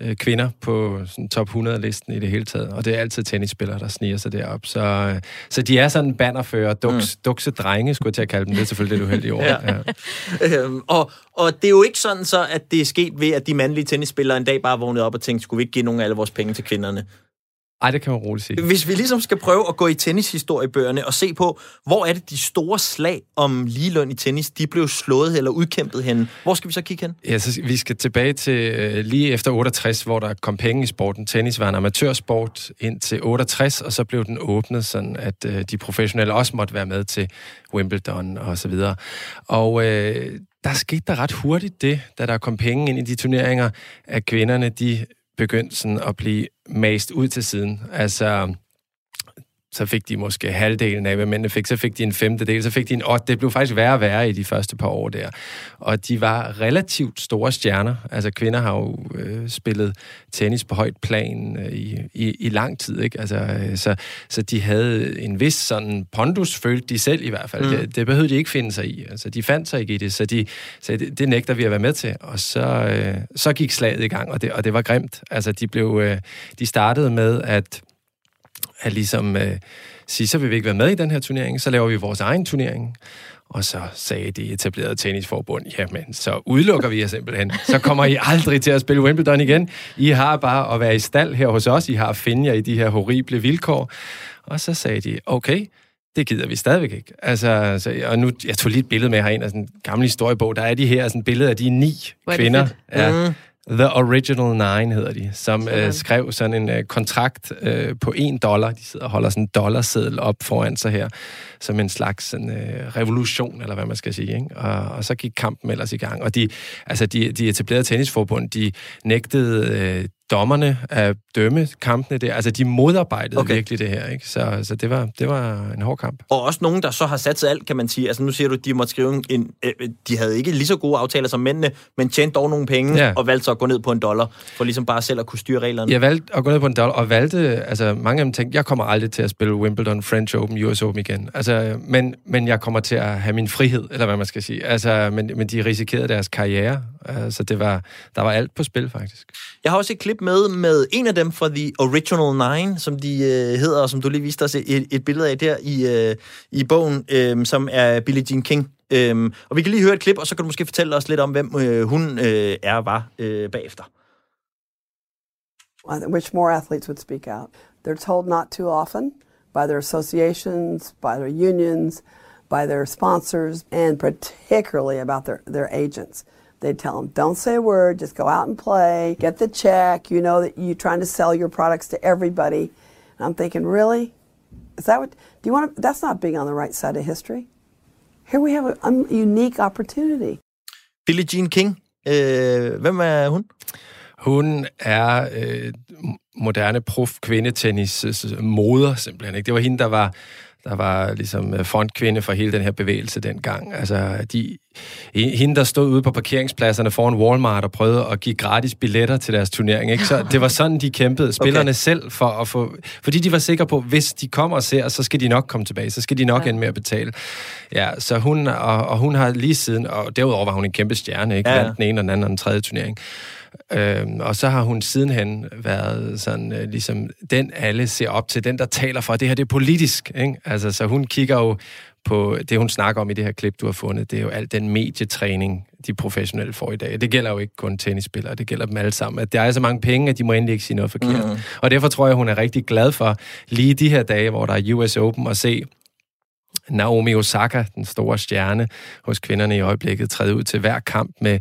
øh, kvinder på sådan top 100-listen i det hele taget. Og det er altid tennisspillere, der sniger sig derop. Så, øh, så de er sådan bannerfører, duks, mm. dukse drenge, skulle jeg til at kalde dem. Det er selvfølgelig lidt uheldigt ord. [laughs] Ja. ja. Øhm, og, og det er jo ikke sådan så, at det er sket ved, at de mandlige tennisspillere en dag bare vågnede op og tænkte, skulle vi ikke give nogle af alle vores penge til kvinderne? Ej, det kan man roligt sige. Hvis vi ligesom skal prøve at gå i tennishistoriebøgerne og se på, hvor er det de store slag om ligeløn i tennis, de blev slået eller udkæmpet hen. Hvor skal vi så kigge hen? Ja, så vi skal tilbage til øh, lige efter 68, hvor der kom penge i sporten. Tennis var en amatørsport indtil 68, og så blev den åbnet, sådan at øh, de professionelle også måtte være med til Wimbledon og så videre. Og øh, der skete der ret hurtigt det, da der kom penge ind i de turneringer, at kvinderne, de begyndt sådan at blive mast ud til siden. Altså, så fik de måske halvdelen af, hvad mændene fik. Så fik de en femtedel, så fik de en otte. Det blev faktisk værre og værre i de første par år der. Og de var relativt store stjerner. Altså kvinder har jo øh, spillet tennis på højt plan øh, i, i, i lang tid. Ikke? Altså, øh, så, så de havde en vis sådan pondus, følte de selv i hvert fald. Mm. Det, det behøvede de ikke finde sig i. Altså, de fandt sig ikke i det, så de sagde, det, det nægter vi at være med til. Og så, øh, så gik slaget i gang, og det, og det var grimt. Altså, de, blev, øh, de startede med at at ligesom øh, sige, så vil vi ikke være med i den her turnering, så laver vi vores egen turnering. Og så sagde de etablerede tennisforbund, jamen, så udelukker vi jer simpelthen. Så kommer I aldrig til at spille Wimbledon igen. I har bare at være i stald her hos os. I har at finde jer i de her horrible vilkår. Og så sagde de, okay, det gider vi stadigvæk ikke. Altså, så, og nu, jeg tog lige et billede med herind af sådan en gammel historiebog. Der er de her sådan billede af de ni er kvinder. fedt. Ja, Mm. The Original Nine hedder de, som Sådan. øh, skrev sådan en øh, kontrakt øh, på en dollar. De sidder og holder sådan en dollarseddel op foran sig her, som en slags sådan, øh, revolution, eller hvad man skal sige. Ikke? Og, og så gik kampen ellers i gang. Og de, altså de, de etablerede tennisforbund, de nægtede øh, dommerne at dømme kampene der. Altså de modarbejdede Okay. virkelig det her. Ikke? Så, så det, var, det var en hård kamp. Og også nogen, der så har sat sig alt, kan man sige. Altså nu siger du, de måtte skrive en... Øh, de havde ikke lige så gode aftaler som mændene, men tjente dog nogle penge, Ja. og valgte så at gå ned på en dollar, for ligesom bare selv at kunne styre reglerne. Jeg valgte at gå ned på en dollar, og valgte, altså mange af dem tænkte, jeg kommer aldrig til at spille Wimbledon, French Open, US Open igen. Altså, men, men jeg kommer til at have min frihed, eller hvad man skal sige. Altså, men, men de risikerede deres karriere, altså det var, der var alt på spil faktisk. Jeg har også et klip med med en af dem fra The Original Nine, som de øh, hedder, og som du lige viste os et, et billede af der i, øh, i bogen, øh, som er Billie Jean King. Øh, og vi kan lige høre et klip, og så kan du måske fortælle os lidt om, hvem øh, hun øh, er og var øh, bagefter. Which more athletes would speak out. They're told not too often by their associations, by their unions, by their sponsors, and particularly about their, their agents. They tell them, don't say a word, just go out and play, get the check. You know that you're trying to sell your products to everybody. And I'm thinking, really? Is that what, do you want to, that's not being on the right side of history. Here we have a, a unique opportunity. Billie Jean King. Øh, hvem er hun? Hun er øh, moderne prof kvindetennis moder simpelthen. Ikke? Det var hende, der var der var ligesom øh, frontkvinde for hele den her bevægelse dengang. Altså, de, hende, der stod ude på parkeringspladserne foran Walmart og prøvede at give gratis billetter til deres turnering. Ikke? Så det var sådan, de kæmpede, spillerne okay. selv, for at få... Fordi de var sikre på, hvis de kommer og ser, så skal de nok komme tilbage. Så skal de nok ja. ende med at betale. Ja, så hun, og, og hun har lige siden... Og derudover var hun en kæmpe stjerne, ikke? Ja. Den ene og den anden og den tredje turnering. Øhm, og så har hun sidenhen været sådan, øh, ligesom den alle ser op til, den der taler for, det her det er politisk. Ikke? Altså, så hun kigger jo på det, hun snakker om i det her klip, du har fundet. Det er jo al den medietræning, de professionelle får i dag. Det gælder jo ikke kun tennisspillere, det gælder dem alle sammen. At der er så mange penge, at de må endelig ikke sige noget forkert. Mm. Og derfor tror jeg, hun er rigtig glad for lige de her dage, hvor der er US Open, at se Naomi Osaka, den store stjerne hos kvinderne i øjeblikket, træde ud til hver kamp med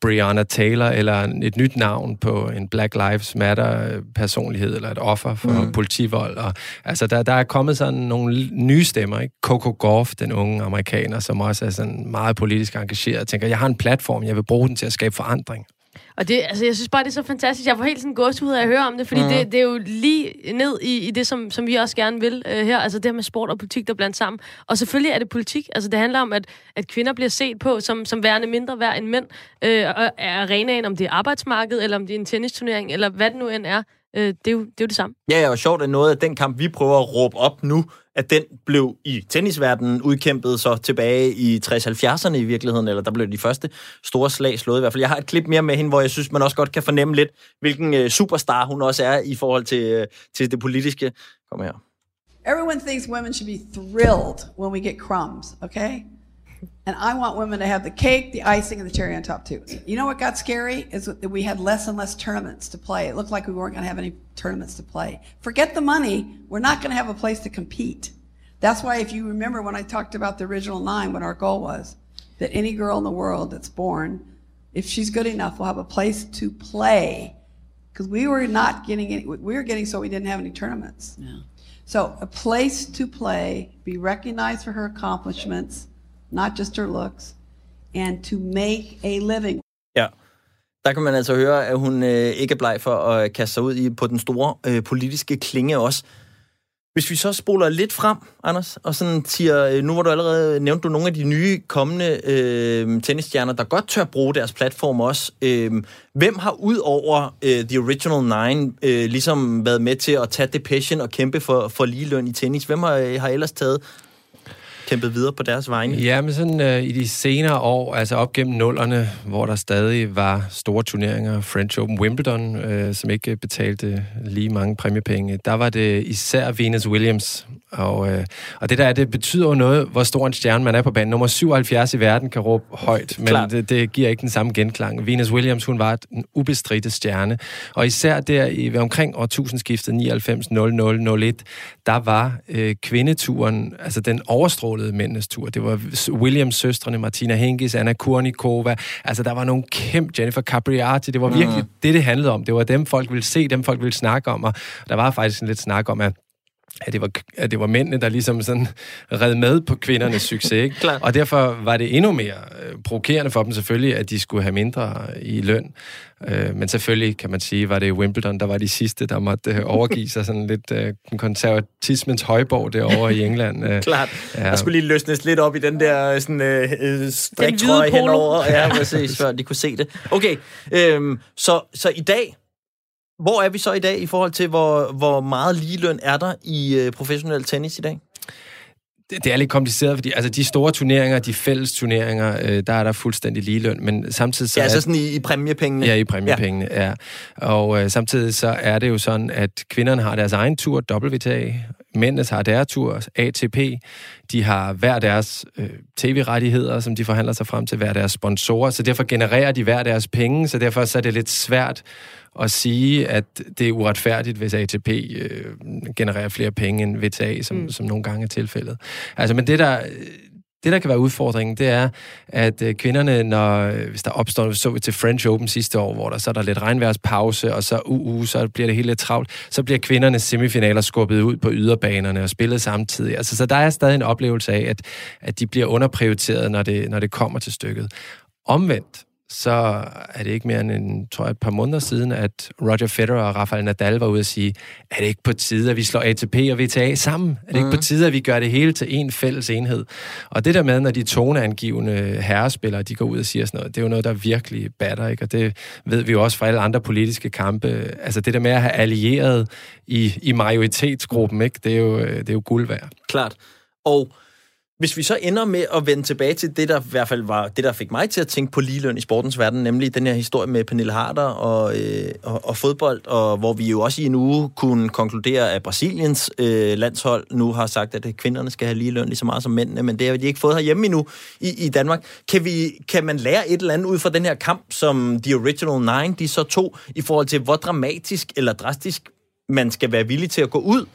Breonna Taylor eller et nyt navn på en Black Lives Matter personlighed eller et offer for mm. politivold. Og, altså, der, der er kommet sådan nogle nye stemmer. Ikke? Coco Gauff, den unge amerikaner, som også er sådan meget politisk engageret, tænker, jeg har en platform, jeg vil bruge den til at skabe forandring. Og det, altså, jeg synes bare, det er så fantastisk. Jeg får helt sådan gåsehud af at høre om det, fordi mm. det, det er jo lige ned i, i det, som, som vi også gerne vil øh, her. Altså det her med sport og politik, der blandt sammen. Og selvfølgelig er det politik. Altså det handler om, at, at kvinder bliver set på som, som værende mindre værd end mænd. Øh, og er arenaen, om det er arbejdsmarkedet, eller om det er en tennisturnering, eller hvad det nu end er. Øh, det, er jo, det er jo det samme. Ja, ja, og sjovt er noget af den kamp, vi prøver at råbe op nu, at den blev i tennisverdenen udkæmpet så tilbage i 60-70'erne i virkeligheden, eller der blev de første store slag slået i hvert fald. Jeg har et klip mere med hende, hvor jeg synes, man også godt kan fornemme lidt, hvilken øh, superstar hun også er i forhold til, øh, til det politiske. Kom her. Everyone thinks women should be thrilled when we get crumbs, okay? And I want women to have the cake, the icing, and the cherry on top too. You know what got scary is that we had less and less tournaments to play. It looked like we weren't going to have any tournaments to play. Forget the money. We're not going to have a place to compete. That's why if you remember when I talked about the original nine, what our goal was, that any girl in the world that's born, if she's good enough, will have a place to play. Because we were not getting any, we were getting so we didn't have any tournaments. Yeah. So a place to play, be recognized for her accomplishments, not just her looks, and to make a living. Ja, der kan man altså høre, at hun øh, ikke er bleg for at øh, kaste sig ud i på den store øh, politiske klinge også. Hvis vi så spoler lidt frem, Anders, og sådan siger, øh, nu hvor du allerede nævnt du nogle af de nye kommende øh, tennisstjerner, der godt tør bruge deres platform også. Øh, hvem har ud over øh, The Original Nine øh, ligesom været med til at tage det passion og kæmpe for, for ligeløn i tennis? Hvem har, øh, har ellers taget kæmpet videre på deres vegne? Ja, men sådan øh, i de senere år, altså op gennem nullerne, hvor der stadig var store turneringer, French Open, Wimbledon, øh, som ikke betalte lige mange præmiepenge, der var det især Venus Williams. Og, øh, og det der det betyder jo noget, hvor stor en stjerne man er på banen. Nummer 77 i verden kan råbe højt, men det, det giver ikke den samme genklang. Venus Williams, hun var en ubestridte stjerne. Og især der i ved omkring årtusindskiftet 99 00 01, der var øh, kvindeturen, altså den overstrålede udstrålede mændenes tur. Det var Williams søstrene, Martina Hingis, Anna Kurnikova. Altså, der var nogle kæmpe Jennifer Capriati. Det var virkelig mm. det, det handlede om. Det var dem, folk ville se, dem folk ville snakke om. Og der var faktisk en lidt snak om, at at det, var, at det var mændene, der ligesom sådan red med på kvindernes [laughs] succes. Ikke? og derfor var det endnu mere øh, provokerende for dem selvfølgelig, at de skulle have mindre i løn. Øh, men selvfølgelig kan man sige, var det Wimbledon, der var de sidste, der måtte øh, overgive sig sådan lidt øh, konservatismens højborg derovre i England. Øh, Klart. Ja. Der skulle lige løsnes lidt op i den der sådan, øh, striktrøje henover. Ja, præcis, før de kunne se det. Okay, øh, så, så i dag, hvor er vi så i dag i forhold til, hvor, hvor meget ligeløn er der i øh, professionel tennis i dag? Det, det er lidt kompliceret, fordi altså, de store turneringer, de fælles turneringer, øh, der er der fuldstændig ligeløn, men samtidig så... Ja, så sådan i, i præmiepengene? Ja, i præmiepengene, ja. ja. Og øh, samtidig så er det jo sådan, at kvinderne har deres egen tur, WTA, mændene har deres tur, ATP, de har hver deres øh, tv-rettigheder, som de forhandler sig frem til, hver deres sponsorer, så derfor genererer de hver deres penge, så derfor så er det lidt svært at sige, at det er uretfærdigt, hvis ATP øh, genererer flere penge end VTA, som, mm. som nogle gange er tilfældet. Altså, men det der, det, der kan være udfordringen, det er, at øh, kvinderne, når, hvis der opstår, så vi til French Open sidste år, hvor der så er der lidt regnværspause, og så uh, uh, så bliver det helt lidt travlt, så bliver kvindernes semifinaler skubbet ud på yderbanerne og spillet samtidig. Altså, så der er stadig en oplevelse af, at, at de bliver underprioriteret, når det, når det kommer til stykket. Omvendt, så er det ikke mere end en, tror jeg, et par måneder siden, at Roger Federer og Rafael Nadal var ude og sige, er det ikke på tide, at vi slår ATP og WTA sammen? Er det mm. ikke på mm. tide, at vi gør det hele til en fælles enhed? Og det der med, når de toneangivende herrespillere, de går ud og siger sådan noget, det er jo noget, der virkelig batter, ikke? Og det ved vi jo også fra alle andre politiske kampe. Altså det der med at have allieret i, i majoritetsgruppen, ikke? Det er jo, det er jo guld værd. Klart. Og hvis vi så ender med at vende tilbage til det, der i hvert fald var det, der fik mig til at tænke på ligeløn i sportens verden, nemlig den her historie med Pernille Harder og, øh, og, og fodbold, og hvor vi jo også i en uge kunne konkludere, at Brasiliens øh, landshold nu har sagt, at kvinderne skal have ligeløn lige så meget som mændene, men det har de ikke fået herhjemme endnu i, i Danmark. Kan, vi, kan man lære et eller andet ud fra den her kamp, som The Original Nine, de så to, i forhold til, hvor dramatisk eller drastisk man skal være villig til at gå ud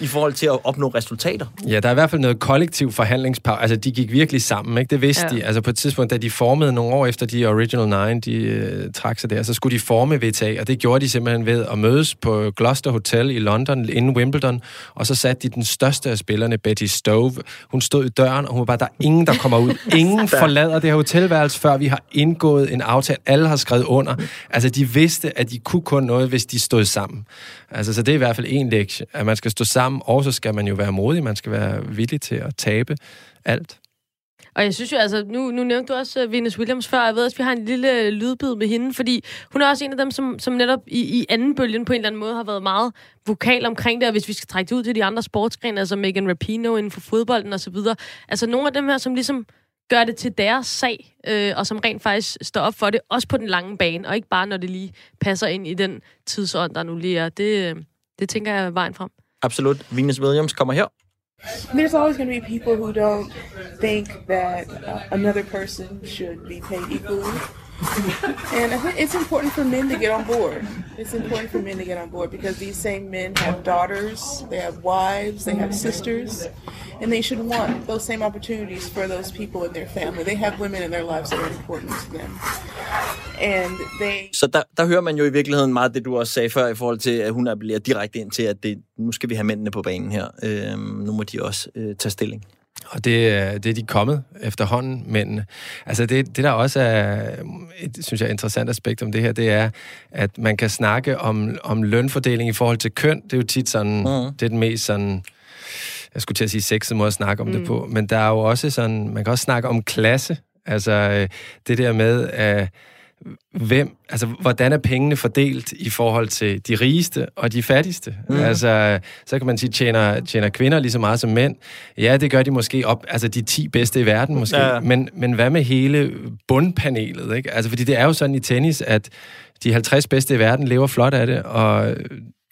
i forhold til at opnå resultater. Ja, der er i hvert fald noget kollektiv forhandlingspower. Altså, de gik virkelig sammen, ikke? Det vidste Ja. ja. de. Altså, på et tidspunkt, da de formede nogle år efter de Original Nine, de øh, trak sig der, så skulle de forme VTA, og det gjorde de simpelthen ved at mødes på Gloucester Hotel i London, inden Wimbledon, og så satte de den største af spillerne, Betty Stove. Hun stod i døren, og hun var bare, der er ingen, der kommer ud. [laughs] Ingen forlader det her hotelværelse, før vi har indgået en aftale. Alle har skrevet under. Altså, de vidste, at de kunne kun noget, hvis de stod sammen. Altså, så det er i hvert fald en lektie, at man skal stå sammen, og så skal man jo være modig, man skal være villig til at tabe alt. Og jeg synes jo, altså, nu, nu nævnte du også uh, Venus Williams før, jeg ved også, vi har en lille øh, lydbid med hende, fordi hun er også en af dem, som, som netop i, i anden bølgen på en eller anden måde har været meget vokal omkring det, og hvis vi skal trække det ud til de andre sportsgrene, altså Megan Rapinoe inden for fodbolden osv., altså nogle af dem her, som ligesom gør det til deres sag, øh, og som rent faktisk står op for det, også på den lange bane, og ikke bare når det lige passer ind i den tidsånd, der nu lige er. Det, øh, det tænker jeg er vejen frem. Absolut. Venus Williams kommer her. There's always going to be people who don't think that another person should be paid equally. And I think it's important for men to get on board. It's important for men to get on board because these same men have daughters, they have wives, they have sisters, and they should want those same opportunities for those people in their family. They have women in their lives that are important to them. And they Så der, der hører man jo i virkeligheden meget det, du også sagde før, i forhold til, at hun appellerer direkte ind til, at det, nu skal vi have mændene på banen her. Øhm, nu må de også øh, tage stilling. Og det, er- det er de kommet efterhånden, mændene. Altså det, det der også er et, synes jeg, interessant aspekt om det her, det er, at man kan snakke om, om lønfordeling i forhold til køn. Det er jo tit sådan, mm. det er den mest sådan, jeg skulle til at sige sexet måde at snakke om mm. det på, men der er jo også sådan, man kan også snakke om klasse. Altså øh, det der med, at hvem, altså, hvordan er pengene fordelt i forhold til de rigeste og de fattigste? Mm. Altså, så kan man sige, tjener, tjener kvinder lige så meget som mænd? Ja, det gør de måske op, altså de 10 bedste i verden måske, Ja. men, men hvad med hele bundpanelet? Ikke? Altså, fordi det er jo sådan i tennis, at de 50 bedste i verden lever flot af det, og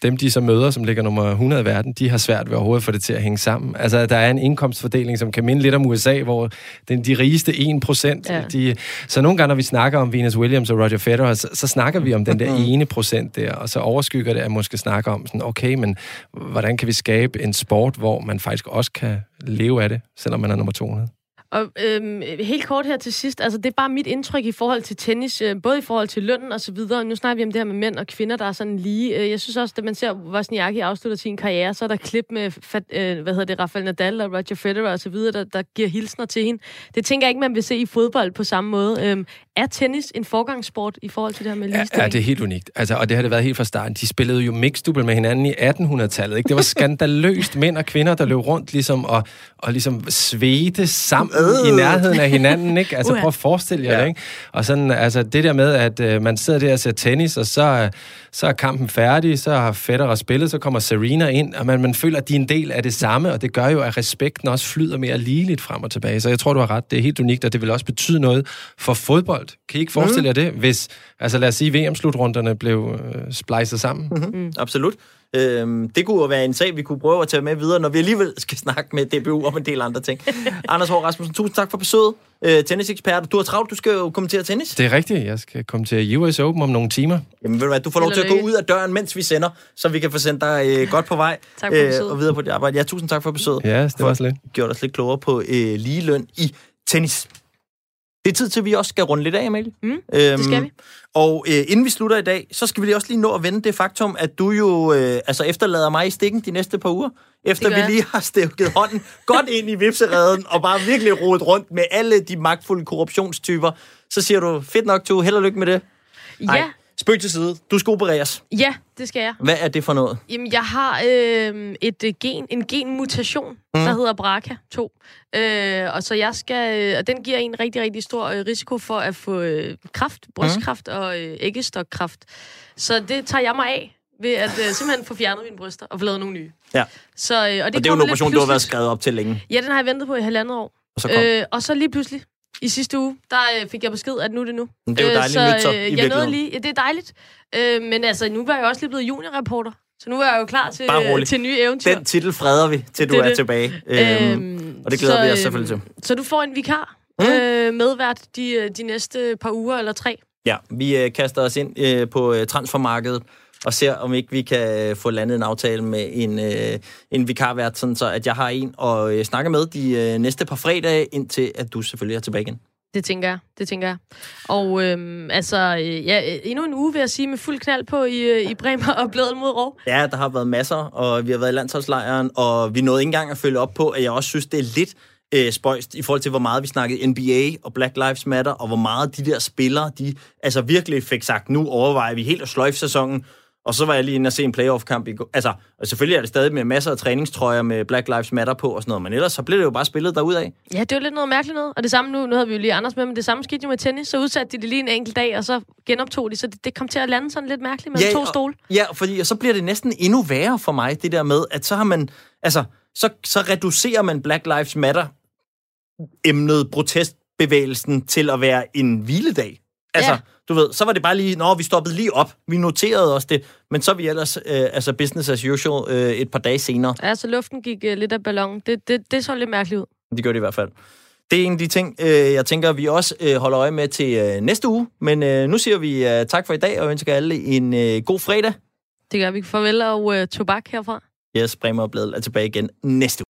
dem, de så møder, som ligger nummer 100 i verden, de har svært ved overhovedet at få det til at hænge sammen. Altså, der er en indkomstfordeling, som kan minde lidt om USA, hvor den, de rigeste 1%, Ja. ja. de, så nogle gange, når vi snakker om Venus Williams og Roger Federer, så, så snakker vi om den der ene procent der, og så overskygger det, at måske snakke om sådan, okay, men hvordan kan vi skabe en sport, hvor man faktisk også kan leve af det, selvom man er nummer 200? Og øhm, helt kort her til sidst, altså det er bare mit indtryk i forhold til tennis, øh, både i forhold til lønnen og så videre. Nu snakker vi om det her med mænd og kvinder, der er sådan lige. Øh, jeg synes også, at man ser Wozniacki afslutter sin karriere, så er der klip med, fat, øh, hvad hedder det, Rafael Nadal og Roger Federer og så videre, der, der giver hilsner til hende. Det tænker jeg ikke, man vil se i fodbold på samme måde. Øhm, er tennis en forgangssport i forhold til det her med Ja, ligestilling? ja, det er helt unikt. Altså, og det har det været helt fra starten. De spillede jo mixdouble med hinanden i 1800-tallet. Ikke? Det var skandaløst mænd og kvinder, der løb rundt ligesom, og, og ligesom svedte sammen. I nærheden af hinanden. Ikke? Altså, prøv at forestille jer Ja. det. Ikke? Og sådan, altså, det der med, at øh, man sidder der og ser tennis, og så, er- så er kampen færdig, så har Federer spillet, så kommer Serena ind, og man, man føler, at de er en del af det samme, og det gør jo, at respekten også flyder mere ligeligt frem og tilbage. Så jeg tror, du har ret. Det er helt unikt, og det vil også betyde noget for fodbold. Kan I ikke forestille jer det, hvis, altså lad os sige, VM-slutrunderne blev øh, splicet sammen? Mm. Absolut. Øhm, det kunne jo være en sag, vi kunne prøve at tage med videre, når vi alligevel [laughs] skal snakke med DBU om en del andre ting. [laughs] Anders Hård Rasmussen, tusind tak for besøget. Øh, tennisekspert. Du har travlt, du skal jo kommentere tennis. Det er rigtigt. Jeg skal komme til US Open om nogle timer. Jamen ved du hvad, du får lov til at gå ud af døren, mens vi sender, så vi kan få sendt dig øh, godt på vej [laughs] Tak for besøget. og videre på dit arbejde. Ja, tusind tak for besøget. Ja, det var så lidt. gjort os lidt klogere på øh, ligeløn i tennis. Det er tid til, at vi også skal runde lidt af, Amalie. Mm, øhm, det skal vi. Og øh, inden vi slutter i dag, så skal vi lige også lige nå at vende det faktum, at du jo øh, altså efterlader mig i stikken de næste par uger, efter vi lige har stævket hånden godt ind i vipsereden og bare virkelig rodet rundt med alle de magtfulde korruptionstyper. Så siger du, fedt nok, du held og lykke med det. Ja, spøg til side. Du skal opereres. ja, det skal jeg. Hvad er det for noget? Jamen, jeg har øh, et øh, gen, en genmutation, mm. der hedder BRCA2. Øh, og så jeg skal, øh, og den giver en rigtig, rigtig stor øh, risiko for at få øh, kræft, brystkræft mm. og øh, æggestokkræft. Så det tager jeg mig af ved at øh, simpelthen få fjernet mine bryster og få lavet nogle nye. Ja. Så, øh, og det, Og det er jo en operation, du har været skrevet op til længe. Ja, den har jeg ventet på i halvandet år. Og så kom. Øh, og så lige pludselig, i sidste uge, der øh, fik jeg besked, at nu er det nu. Men det er jo dejligt så, nyt, så, i øh, jeg nåede lige, ja, det er dejligt. Øh, men altså, nu var jeg også lige blevet juniorreporter. Så nu er jeg jo klar til, rolig. til nye eventyr. Den titel freder vi, til du Det er er det. tilbage. Øhm, Øhm, og det glæder så, vi os øhm, selvfølgelig til. Så du får en vikar Mm. øh, medvært de, øh, de næste par uger eller tre. Ja, vi øh, kaster os ind øh, på øh, transfermarkedet og ser, om ikke vi kan få landet en aftale med en, øh, en vikarvært, sådan så at jeg har en at øh, snakke med de øh, næste par fredage, indtil at du selvfølgelig er tilbage igen. Det tænker jeg, det tænker jeg. Og øhm, altså, øh, ja, endnu en uge vil jeg sige med fuld knald på i, øh, i Bremer og Blædel mod Rov. Ja, der har været masser, og vi har været i landsholdslejren, og vi nåede ikke engang at følge op på, at jeg også synes, det er lidt øh, spøjst i forhold til, hvor meget vi snakkede NBA og Black Lives Matter, og hvor meget de der spillere, de altså virkelig fik sagt, nu overvejer vi helt at sløjfe sæsonen, og så var jeg lige inde og se en playoff-kamp i går. Altså, og selvfølgelig er det stadig med masser af træningstrøjer med Black Lives Matter på og sådan noget, men ellers så blev det jo bare spillet derudad. Ja, det var lidt noget mærkeligt noget. Og det samme nu, nu havde vi jo lige Anders med, men det samme skete jo med tennis. Så udsatte de det lige en enkelt dag, og så genoptog de. Så det, det kom til at lande sådan lidt mærkeligt med Ja, to og- stole. Ja, fordi og så bliver det næsten endnu værre for mig, det der med, at så har man, altså, så, så reducerer man Black Lives Matter emnet protestbevægelsen til at være en hviledag. Altså, Ja. Du ved, så var det bare lige, når vi stoppede lige op, vi noterede os det, men så er vi ellers, øh, altså business as usual, øh, et par dage senere. Ja, så luften gik uh, lidt af ballon. Det, det, det så lidt mærkeligt ud. Det gør det i hvert fald. Det er en af de ting, øh, jeg tænker, vi også øh, holder øje med til øh, næste uge. Men øh, nu siger vi øh, tak for i dag, og ønsker alle en øh, god fredag. Det gør vi. Farvel og uh, tobak herfra. Yes, Bremer og Bladel er tilbage igen næste uge.